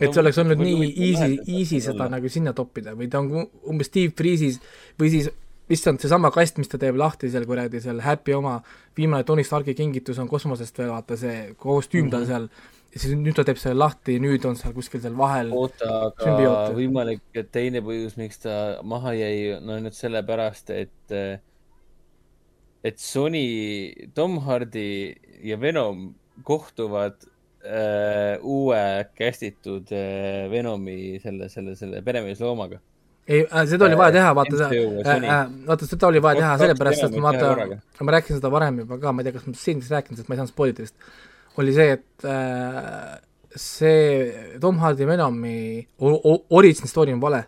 et see oleks olnud nii easy, easy seda nagu sinna toppida või ta on umbes Steve Freeze'is või siis issand, seesama kast, mis ta teeb lahti seal kuradi seal Happy oma viimane Tony Starki kingitus on kosmosest veel vaata see kostüüm tal Mhm. seal ja siis nüüd ta teeb selle lahti nüüd on seal kuskil seal vahel oota, aga Sümbioote. võimalik, et teine põhjus, miks ta maha jäi, no nüüd sellepärast, et, et Sony, Tom Hardy ja Venom kohtuvad äh, uue kästitud äh, Venomi selle, selle, selle peremeesloomaga. ei äh,, seda oli vaja teha, vaata äh,, äh, vaata seda oli vaja teha sellepärast, et vaata ma rääkisin seda varem juba ka, ma ei tea, kas ma siin rääkisin, sest ma ei saanud spoilida vist, oli see, et äh, see Tom Hardy Venomi origin story on vale.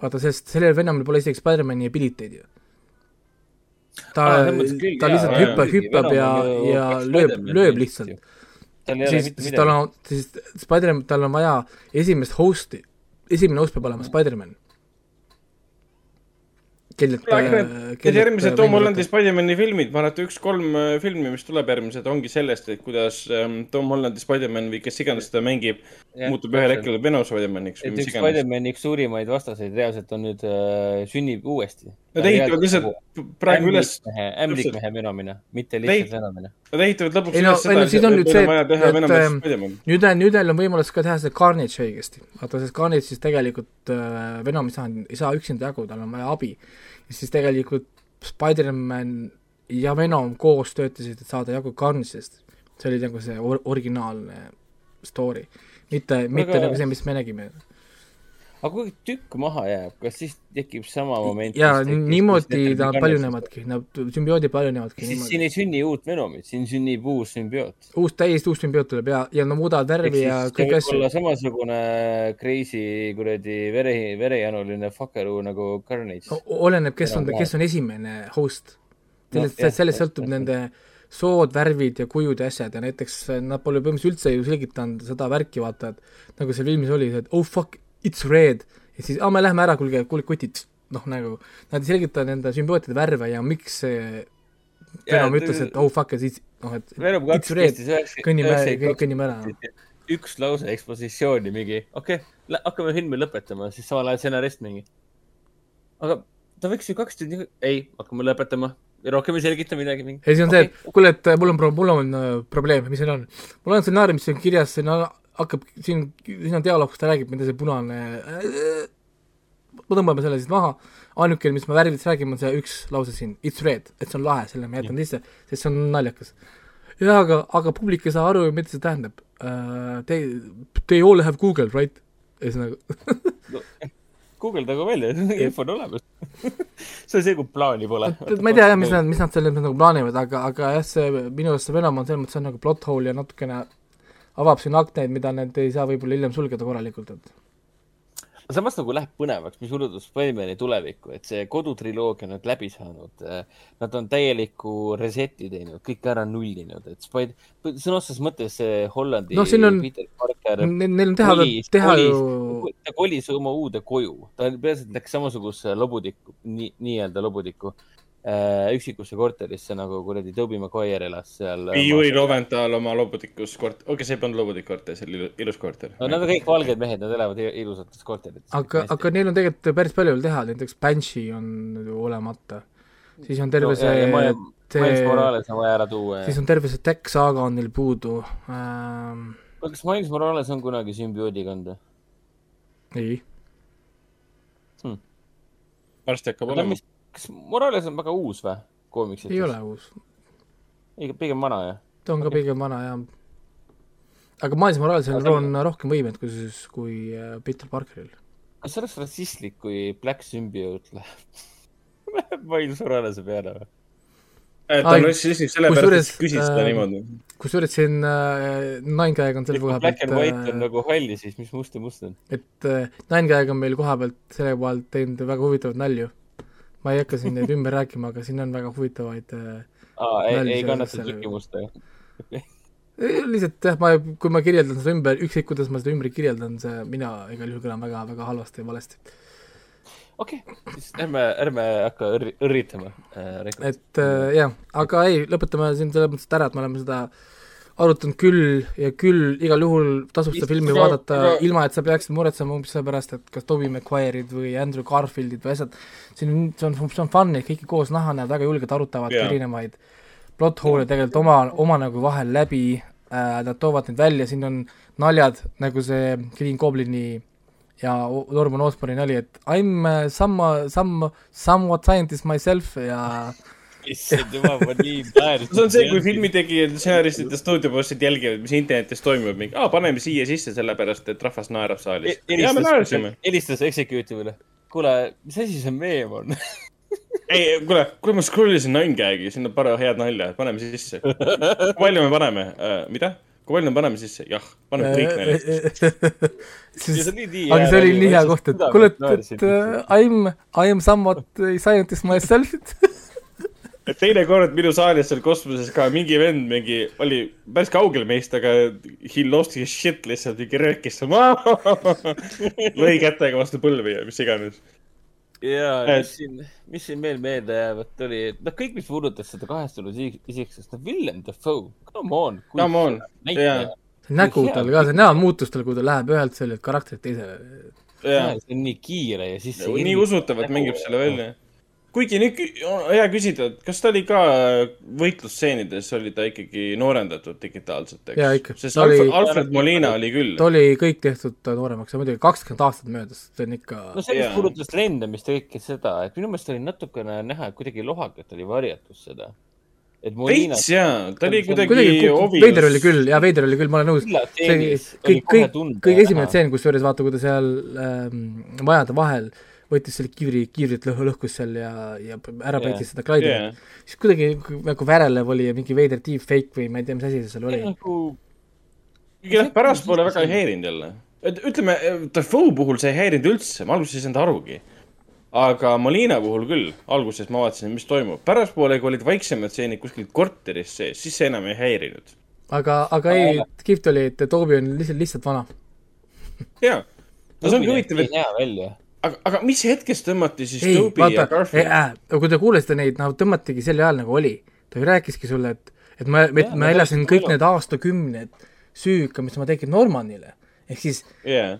vaata, sest sellel Venomil pole isegi Spider-mani abiliteid ju. ta küll, ta lihtsalt jaa, hüppab, hüppab ja ja lööb, lööb lihtsalt siis, siis tal on, siis Spider-man, tal on vaja esimest host'i, esimene host peab olema Spider-man. Kellelt Need järgmised Tom Hollandi Spider-man'i filmid, ma arvan, et üks-kolm äh, filmi, mis tuleb järgmised, ongi sellest, et kuidas ähm, Tom Hollandi Spider-man või kes iganes seda mängib, muutub ühel hetkel Venom Spider-maniks või et üks iganes. Spider-mani üks suurimaid vastaseid reaalselt on nüüd äh,, sünnib uuesti. Nad ehitavad lihtsalt praegu üles, ämblikmehe Venomina, mitte Ei. lihtsalt Venomina. nad ehitavad lõpuks Ei no- üles seda, et nüüd see, on vaja teha et, Venom ähm, Spider-man. nüüd on, nüüd neil on võimalus ka teha see Carnage õigesti. vaata, sest Carnage'is tegelikult äh, Venom ei saa, ei saa üksinda jagu, tal on vaja abi. ja siis tegelikult Spider-man ja Venom koos töötasid, et saada jagu Carnage'ist. see oli nagu see or originaalne story. mitte, mitte Aga- nagu see, mis me nägime. Aga kui tükk maha jääb, kas siis tekib sama moment? ja niimoodi ta paljunevadki, nad sümbioodid paljunevadki siis niimoodi siin ei sünni uut Venomit, siin sünnib uus sümbioot. uus, täiesti uus sümbioot tuleb ja, ja nad muudavad värvi ja kõiki asju olla. samasugune crazy kuradi vere, verejanuline fuckeroo nagu Carnage. oleneb, kes on, kes on esimene host. Sellest jah,, sellest sõltub täpselt. nende sood, värvid ja kujud ja asjad ja näiteks äh, nad pole põhimõtteliselt üldse ju selgitanud seda värki, vaata, et nagu seal filmis oli, et oh fuck, it's red ja siis, aa, me lähme ära, kuulge, kuulge kutid, noh nagu nad ei selgita nende sümbiootide värve ja miks see Venom ütles, et oh fuck, it's, noh, et it's red, kõnnime, kõnnime ära. üks lause ekspositsiooni mingi, okei okay,, hakkame filmi lõpetama, siis samal ajal stsenarist mingi. aga ta võiks ju kaks tundi, ei, hakkame lõpetama, rohkem ei selgita midagi mingi. ja siis on see, et kuule, et äh, mul on mul on äh, probleem, mis seal on? mul on stsenaariumis siin kirjas, siin on- hakkab, siin, siin on dialoog, kus ta räägib, mida see punane äh, me tõmbame selle siis maha, ainukene, mis me värvidest räägime, on see üks lause siin, it's red, et see on lahe, selle ma jätan sisse, sest see on naljakas. jaa, aga, aga publik ei saa aru, mida see tähendab uh,. They, they all have Google, right? ühesõnaga guugeldagu välja, info on olemas see on see, kui plaani pole. ma ei tea jah, mis nad, mis nad selles mõttes nagu plaanivad, aga, aga jah, see minu arust see Venemaa on selles mõttes on nagu plot hole ja natukene avab siin aknaid, mida nad ei saa võib-olla hiljem sulgeda korralikult, et samas nagu läheb põnevaks, mis puudutab Spider-man'i tulevikku, et see kodutriloogia on nüüd läbi saanud. Nad on täieliku reset'i teinud, kõik ära nullinud, et Spider, sõna otseses mõttes see Hollandi no on, neil on teha, teha kolis, ju ta kolis oma uude koju, ta peaasjalikult läks samasuguse lobudikku, nii, nii-öelda lobudikku äh, üksikusse korterisse nagu kuradi Toby Maguire elas seal. Yuri Loventhal oma lobutikus kort-, okei okay,, see ei olnud lobutik korter, see oli ilus korter. no nad on kõik valged mehed, nad elavad ilusates korterites. aga, aga neil on tegelikult päris palju veel teha, näiteks Banshee on ju olemata. siis on terve no, see Miles Morales on vaja ära tuua. siis on terve see tech saaga on neil puudu ähm.... kas Miles Morales on kunagi sümbioodiga olnud või? ei hmm.. varsti hakkab olema kas Morales on väga uus või, koomiksites? ei ole uus. ei, pigem vana, jah? ta on ka pigem vana, jah. aga Miles Moralesel on rohkem võimet kui siis, kui äh, Peter Parkeril. kas see oleks rassistlik, kui Black Symbiote läheb Miles Moralese peale või? ta on rassistlik sellepärast, et küsid seda äh, niimoodi. kusjuures siin äh, Nine Gag on selle koha pealt Black and White on äh, nagu halli, siis mis must ja must on? et äh, Nine Gag on meil koha pealt selle koha pealt teinud väga huvitavaid nalju ma ei hakka siin neid ümber rääkima, aga siin on väga huvitavaid äh, aa, ei, ei kannata küsimust, jah? lihtsalt jah, ma, kui ma kirjeldan seda ümber, ükskõik kuidas ma seda ümber kirjeldan, see, mina igal juhul kõlan väga, väga halvasti ja valesti. okei okay., siis ärme, ärme hakka õrri-, õrritama äh,. et äh, jah, aga ei, lõpetame siin selles mõttes ära, et me oleme seda äh, arutanud küll ja küll, igal juhul tasub seda filmi vaadata ja... ilma, et sa peaksid muretsema umbes selle pärast, et kas Tobey Maguire'id või Andrew Garfieldid või asjad, siin on, see on, see on fun, neid kõiki koos näha, nad väga julgelt arutavad yeah. erinevaid plot hole'e tegelikult oma, oma nagu vahel läbi äh,, nad toovad neid välja, siin on naljad, nagu see Green Goblini ja Norman Osborne'i nali, et I m some, some, somewhat scientist myself ja issand jumal, ma nii naersin. see on see, kui filmitegijad, stsenaristid ja stuudiobossid jälgivad, mis internetis toimub, mingi, aa, paneme siia sisse sellepärast, et rahvas naerab saalis e. ja me naersime. helistas Executive'ile. kuule, mis asi see meem on ei, kuule, kuule, ma scroll isin Nine Gag'i, sinna pane head nalja, paneme sisse. kui palju me paneme uh,, mida? kui palju me paneme sisse? jah, paneme kõik naljad sisse. aga see oli nii hea koht, et kuule, et, uh, I m, I am somewhat scientist myself et teinekord minu saalis seal kosmoses ka mingi vend mingi oli päris kaugel meist, aga he lost his shit lihtsalt mingi röökis seal. lõi kätega vastu põlvi ja mis iganes. ja et... mis siin, mis siin veel meelde jäävat, oli, noh, kõik, mis puudutas seda kahestunud isiksust, no Willem Dafoe, come on. Come on, jaa. nägu tal ka, see näo muutus tal, kui ta läheb ühelt sellelt karakterilt teisele. see on nii kiire ja siis. nii usutavalt mängib selle välja kuigi nüüd hea küsida, et kas ta oli ka võitlusstseenides, oli ta ikkagi noorendatud digitaalselt, eks? sest Alfred, oli, Alfred Molina oli küll. ta oli kõik tehtud nooremaks ja muidugi kakskümmend aastat möödas, see on ikka no see, mis puudutas lendamist ja kõike seda, et minu meelest oli natukene näha, et kuidagi lohakalt oli varjatud seda. veits jaa, ta oli kuidagi, kuidagi veider oli küll, jaa, veider oli küll, ma olen nõus. see kõik, kõik, kõige esimene tseen, kusjuures vaata, kui ta seal ähm, majade vahel äh, võttis selle kiivri, kiivrit lõh-, lõhkus seal ja, ja ära peitis yeah. seda Clyde'i yeah.. siis kuidagi nagu värelev oli ja mingi veider deepfake või ma ei tea, mis asi see seal oli. nagu. jah, pärastpoole väga ei häirinud jälle. et ütleme, Defoe puhul see ei häirinud üldse, ma alguses ei saanud arugi. aga Molina puhul küll, alguses ma vaatasin, mis toimub. pärastpoole, kui olid vaiksemad stseenid kuskil korteris sees, siis see enam ei häirinud. aga, aga ei, kihvt oli, et Toobi on lihtsalt, lihtsalt vana. jaa. no see ongi huvitav, et. hea välja aga, aga mis hetkest tõmmati siis ei, Toby vaata, ja Garfield äh,? kui te kuulasite neid, noh, tõmmatigi sel ajal nagu oli. ta ju rääkiski sulle, et, et ma, et ma elasin kõik need aastakümned süüka, mis ma tegin Normanile. ehk siis yeah.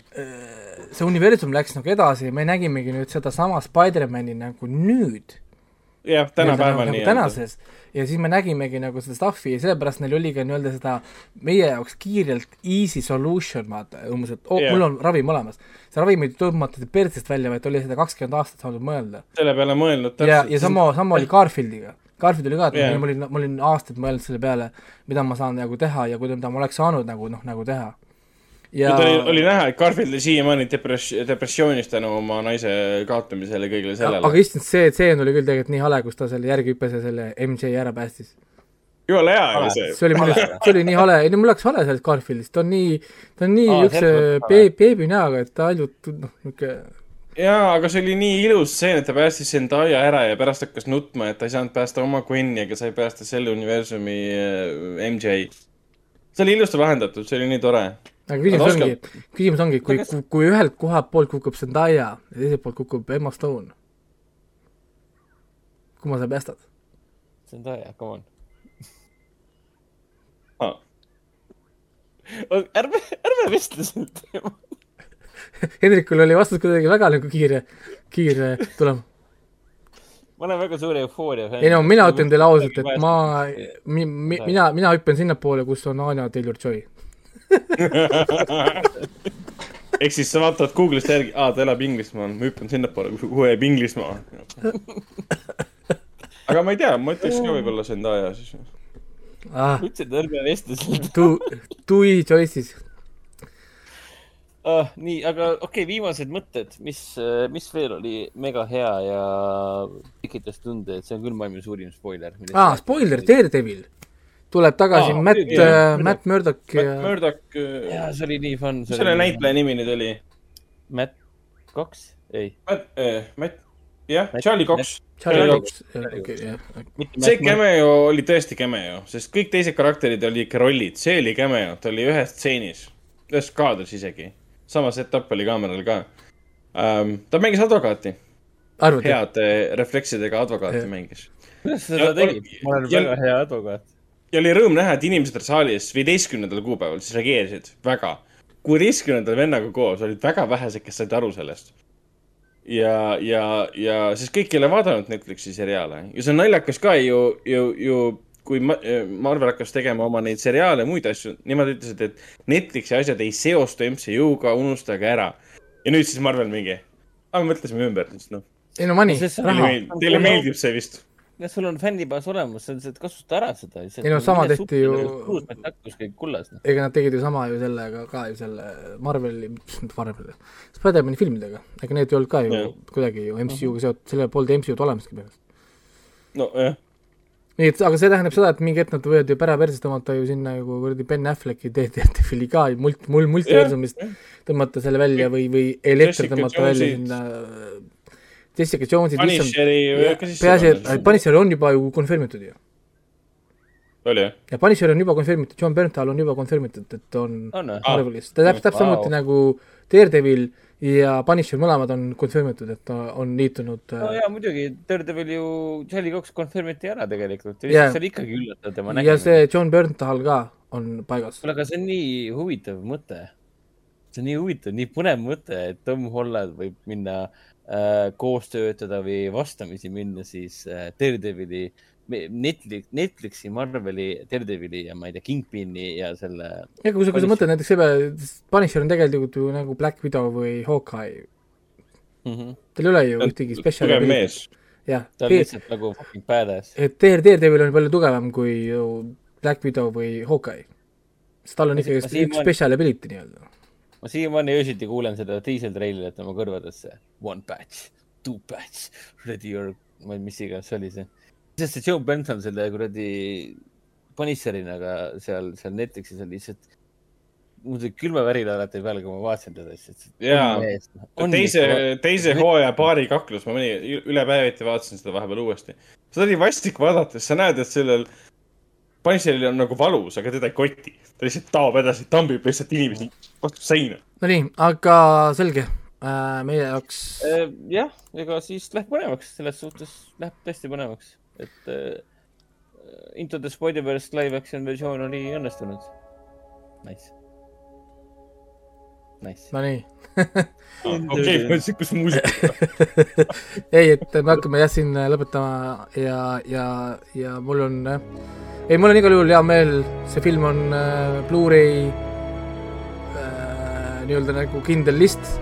see universum läks nagu edasi ja me nägimegi nüüd sedasama Spider-mani nagu nüüd. jah, tänapäeval nagu tänases ja siis me nägimegi nagu seda stuff'i ja sellepärast neil oli ka nii-öelda seda meie jaoks kiirelt easy solution, vaata, umbes, et oh, yeah. mul on ravim olemas. see ravim ei tõmmata persest välja, vaid oli seda kakskümmend aastat saanud mõelda. selle peale mõelnud ja, ja sama, sama oli Garfieldiga. Garfield oli ka, et yeah. ma olin, ma olin aastaid mõelnud selle peale, mida ma saan nagu teha ja kuida- mida ma oleks saanud nagu noh, nagu teha. Ja oli, oli näha, et Garfield oli siiamaani depress-, depressioonis tänu oma naise kaotamisele ja kõigele sellele. aga issand, see tseen oli küll tegelikult nii hale, kus ta selle järgi hüppas ja selle MJ ära päästis. jumala hea oli see. see oli minu arust, see oli nii hale, ei no mul läks hale sellest Garfieldist, ta on nii, ta on nii niisuguse selles mõttes be-, beebi näoga, et ta ainult noh, niisugune jaa, aga see oli nii ilus stseen, et ta päästis Zendaya ära ja pärast hakkas nutma, et ta ei saanud päästa oma Gwen'i, aga sai päästa selle universumi äh, MJ. see oli ilusti lahendatud, see oli nii tore. Aga küsimus ongi, küsimus ongi, kui, kui ühelt kohalt poolt kukub Zendaya ja teiselt poolt kukub Emma Stone, kumma sa päästad? tõe, come on. Ah. ärme, ärme vestle sel teemal. Hendrikul oli vastus kuidagi väga nagu kiire, kiire tulema. ma olen väga suur eufooria fänn. ei no mina ütlen teile ausalt, et ma, mi-, mi-, mina, mina hüppan sinnapoole, kus on Anya Taylor-Joy. ehk siis sa vaatad Google'ist järgi, aa, ta elab Inglismaal, ma hüppan sinnapoole, kuhu jääb Inglismaa. aga ma ei tea, ma ütleks ka võib-olla Zendaya siis. ah, ütlesin, et ärme vestle sel two, two easy choices. ah,. nii, aga okei okay,, viimased mõtted, mis, mis veel oli mega hea ja tekitas tunde, et see on küll maailma suurim spoiler. aa, spoiler, Daredevil tuleb tagasi Aa, Matt muidugi, jah., Matt Murdock ja Matt Murdock, jaa, see oli nii fun. mis selle näitleja nimi nüüd oli? Matt Cox, ei. Matt, Matt, jah, Charlie Cox. Charlie Cox, okei, jah. see cameo oli tõesti cameo, sest kõik teised karakterid olid ikka rollid, see oli cameo, ta oli ühes stseenis, ühes kaadris isegi. sama setup oli kaameral ka um,. ta mängis advokaati, arvad, heade refleksidega advokaati Jah. mängis. kuidas sa seda Ja- tegid? ma olen ja- väga hea advokaat. Ja oli rõõm näha, et inimesed saalis viieteistkümnendal kuupäeval siis reageerisid väga. kuueteistkümnendal vennaga koos olid väga vähesed, kes said aru sellest. ja, ja, ja siis kõik ei ole vaadanud Netflixi seriaale ja see on naljakas ka ju, ju, ju kui Ma- Marvel hakkas tegema oma neid seriaale ja muid asju, nemad ütlesid, et Netflixi asjad ei seostu MCU-ga, unustage ära. ja nüüd siis Marvel mingi, aga me mõtlesime ümber, siis noh, ei no raha. teile meeldib see vist. Ja sul on fännibaas olemas, sa lihtsalt kasuta ära seda. Ei no sama tehti ju- hakkas kõik kullas, noh. ega nad tegid ju sama ju sellega ka ju selle Marveli, Marveli, Spider-man'i filmidega, ega need ei olnud ka ju Jah. kuidagi ju MCU-ga seotud, sellel polnud MCU-d olemaski põhimõtteliselt. nojah, nii et, aga see tähendab seda, et mingi hetk nad võivad ju päraperse tõmmata ju sinna ju kuradi Ben Afflecki Daredevil'i ka mult-, mul-, multiversumist tõmmata selle välja või, või Elektra Jessica tõmmata välja sinna Jessica Jones'id, Punisheri või kes siis peaasi, et Punisher on juba ju confirmitud ju. oli jah? ja Punisher on juba confirmitud, John Bernthal on juba confirmitud, et on? Ah. Marvelis, ta täpselt, täpselt samuti nagu Daredevil ja Punisher mõlemad on confirmitud, et ta on liitunud no äh, jaa, muidugi, Daredevil ju, Charlie Cox confirmiti ära tegelikult. See oli ikkagi üllatav tema ja see John Bernthal ka on paigas. kuule, aga see on nii huvitav mõte. see on nii huvitav, nii põnev mõte, et Tom Holland võib minna äh, koos töötada või vastamisi minna siis äh, Daredevili, Netflix, Netflixi, Marveli, Daredevili ja ma ei tea, Kingpini ja selle. ja kui sa, kui sa mõtled näiteks selle Punisher on tegelikult ju nagu Black Widow või Hawkeye, tal ei ole ju ühtegi spetsiali tugev. mees. jah, ta on lihtsalt nagu fucking badass. et Dare, Daredevil on palju tugevam kui ju Black Widow või Hawkeye. sest tal on ikkagi üks special ability nii-öelda. Ma siiamaani öösiti kuulen seda diiseltreilerit oma kõrvadesse. One patch, two patch, ready or, ma ei mis iganes see oli see. sest see Joe Benson selle kuradi Punisherina, aga seal, seal Netflixis oli lihtsalt, mul tuli külmavärin alati peale, kui ma vaatasin teda, siis. Jaa. teise, teise hooaja paari kaklus, ma mõni üle päeviti vaatasin seda vahepeal uuesti. seda oli vastik vaadata, sest sa näed, et sellel Punisheril on nagu valus, aga teda ei koti. ta lihtsalt taob edasi, tambib lihtsalt inimesi vastu seina. Nonii, aga selge äh,, meie jaoks jah, ega siis läheb põnevaks, selles suhtes läheb tõesti põnevaks, et äh, Into the Spider-verse live action versioon oli õnnestunud. Nice. Nice. Nonii. okei, ma ütlesin, kus muusika. ei, et me hakkame jah siin lõpetama ja, ja, ja mul on, ei, mul on igal juhul hea meel, see film on äh, Blu-ray äh, nii-öelda nagu kindel list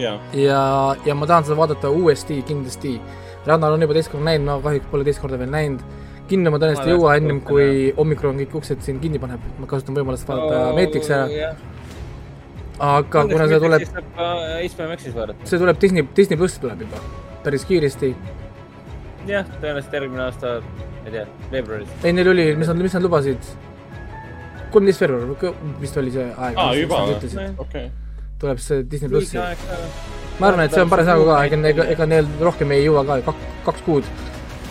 jaa, ja, ja ma tahan seda vaadata uuesti kindlasti. Rannal on juba teist korda näinud, ma kahjuks pole teist korda veel näinud. kinno ma tõenäoliselt ei jõua ennem, kui hommikul kõik uksed siin kinni paneb, ma kasutan võimalust vaadata Matrix ära, aga kuna see tuleb, HBO Maxis vaadata. see tuleb Disney, Disney pluss tuleb juba päris kiiresti jah, tõenäoliselt järgmine aasta, ma ei tea, veebruaris. ei, neil oli, mis nad, mis nad lubasid? kolmteist veebruar vist oli see aeg. aa juba või okei. tuleb see Disney plussi aeg ka. ma arvan, et see on parasjagu ka, ega, ega, ega neil rohkem ei jõua ka, kaks, kaks kuud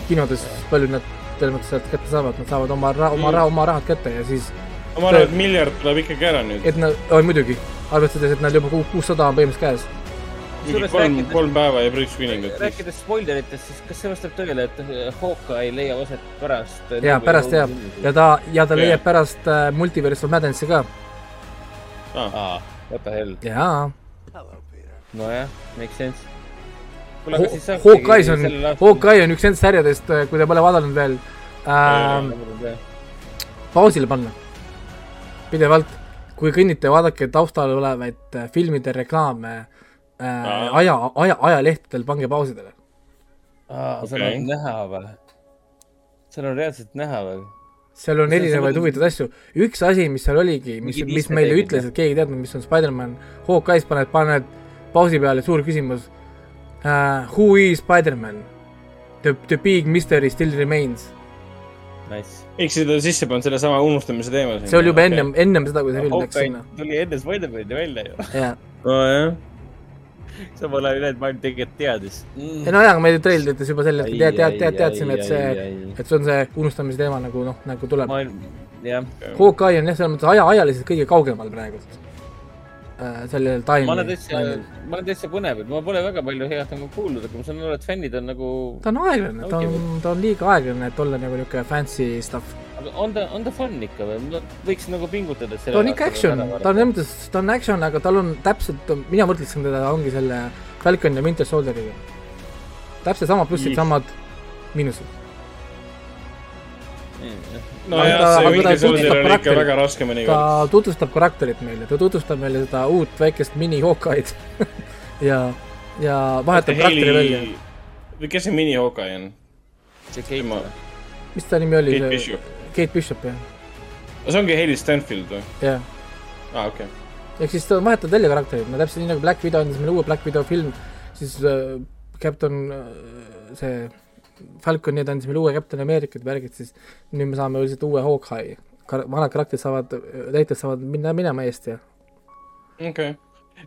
kinodes, palju nad selles mõttes sealt kätte saavad, nad saavad oma raha, oma raha, oma rahad kätte ja siis, ma arvan, et miljard tuleb ikkagi ära nüüd. et nad, oi muidugi, arvestades, et neil juba ku- kuussada on põhimõtteliselt käes. mingi kolm, kolm päeva ja Bruce Willingut. rääkides spoileritest, siis kas see vastab tõele, et Hawkeye leiab aset pärast? jaa, pärast jääb ja ta, ja ta Jah. leiab pärast äh, Multiverse of Madnessi ka. aa, what the hell, jaa. nojah, makes sense. Hawkeye on, Hawkeye on üks nendest sarjadest, kui te pole vaadanud veel ähm,, pausile panna. pidevalt, kui kõnnite, vaadake taustal olevaid äh, filmide reklaame äh, aja, aja, ajalehtedel, pange pausidele. aa, seal Okei. on näha või? seal on reaalselt näha või? seal on erinevaid huvitavaid asju. üks asi, mis seal oligi, mis mis meile ütles, et keegi ei teadnud, mis on Spider-man, Hawkeye's paned, paned pausi peale, suur küsimus uh,. Who is Spider-man? The, the big mystery still remains. Nice. Miks seda sisse pannud, sellesama unustamise teema see oli juba ennem, ennem seda, kui see film läks sinna. tuli enne Spider-man'i välja ju. nojah. samal ajal ülejäänud maailm tegelikult teadis. ei no jaa, aga me treilides juba sel hetkel tead, tead, tead, teadsime, et see, et see on see unustamise teema nagu noh, nagu tuleb. jah. Hawkeye on jah, selles mõttes aja, ajaliselt kõige kaugemal praegult äh,. sellel ma olen täitsa, ma olen täitsa põnev, et ma pole väga palju head nagu kuulnud, aga ma saan aru, et fännid on nagu, ta on aeglane, ta on, ta on liiga aeglane, et olla nagu niisugune fancy stuff. aga on ta, on ta fun ikka või? võiks nagu pingutada, ta on ikka action, ta on selles mõttes, ta on action, aga tal on täpselt, mina mõtlesin teda ongi selle Falcon ja Winter Soldieriga. täpselt sama plussid, samad miinused. nojah, ta- see ta tutvustab on ikka karakterit. väga raske ta mõnikord. tutvustab karakterit meile, ta tutvustab meile seda uut väikest mini Hawkeye'd ja, ja vahetab karakteri välja. või kes see mini Hawkeye on? see Keit Ma- mis ta nimi oli? Kate Bishop. Kate Bishop, jah, see ongi Hailey Stanfield või? jah. aa, okei. ehk siis ta vahetab välja karakterid, no täpselt nii nagu Black Widow andis meile uue Black Widow film, siis äh, Captain äh, see Falcon, need andis meile uue Captain Americat värgid, siis nüüd me saame lihtsalt uue Hawkeye. vanad karakterid saavad, täitjad saavad minna minema eest ja okei.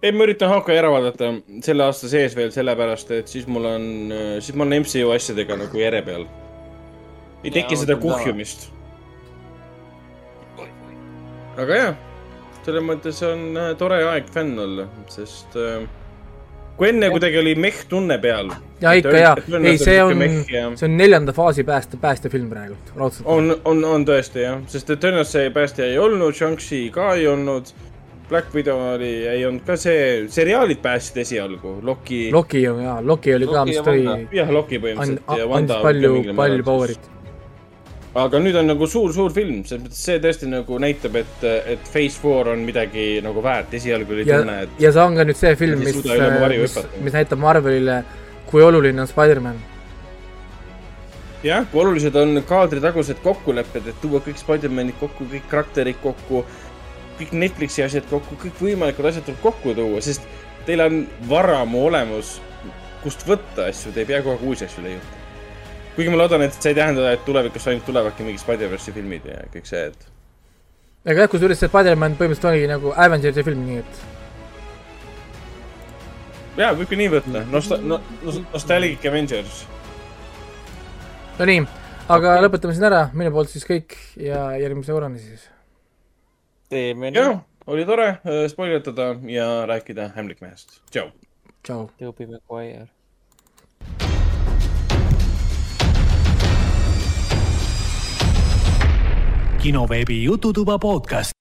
ei, ma üritan Hawkeye ära vaadata selle aasta sees veel sellepärast, et siis mul on, siis ma olen MCU asjadega nagu järje peal. ei teki seda kuhjumist. aga jah, selles mõttes on äh, tore aeg fänn olla, sest äh, kui enne kuidagi oli mehh tunne peal. ja ikka jaa, ei see on, Ja... see on neljanda faasi pääste, päästefilm praegu, raudselt. on, on, on tõesti jah, sest et tõenäoliselt see päästja ei olnud, Shang-Chi ka ei olnud. Black Widow oli, ei olnud ka see, seriaalid päästsid esialgu, Loki. Loki ju jaa, Loki oli ka, Loki mis ja tõi, Wanda. jah, Loki põhimõtteliselt. andis palju, palju power'it. Aga nüüd on nagu suur-suur film, selles mõttes see tõesti nagu näitab, et, et Phase Four on midagi nagu väärt, esialgu oli ja tunne, et, ja see on ka nüüd see film, mis mis mis näitab Marvelile, kui oluline on Spider-man. jah, kui olulised on kaadritagused kokkulepped, et tuua kõik Spider-manid kokku, kõik karakterid kokku, kõik Netflixi asjad kokku, kõikvõimalikud asjad tuleb kokku tuua, sest teil on varamu olemus, kust võtta asju, te ei pea kogu aeg uusi asju leiutama. Kuigi ma loodan, et see ei tähenda, et tulevikus ainult tulevadki mingid Spider-verse'i filmid ja kõik see, et aga jah, kusjuures see Spider-man põhimõtteliselt oligi nagu Avengersi film, nii et jaa, võib ka nii võtta. Nosta-, no, no, Nostalgic Avengers. no nii, aga lõpetame siin ära, minu poolt siis kõik ja järgmise korrani siis. teeme jah, oli tore äh, spoiletada ja rääkida Hämlikmehest. tšau. tšau. Tobey Maguire. Kinoveebi Jututuba podcast.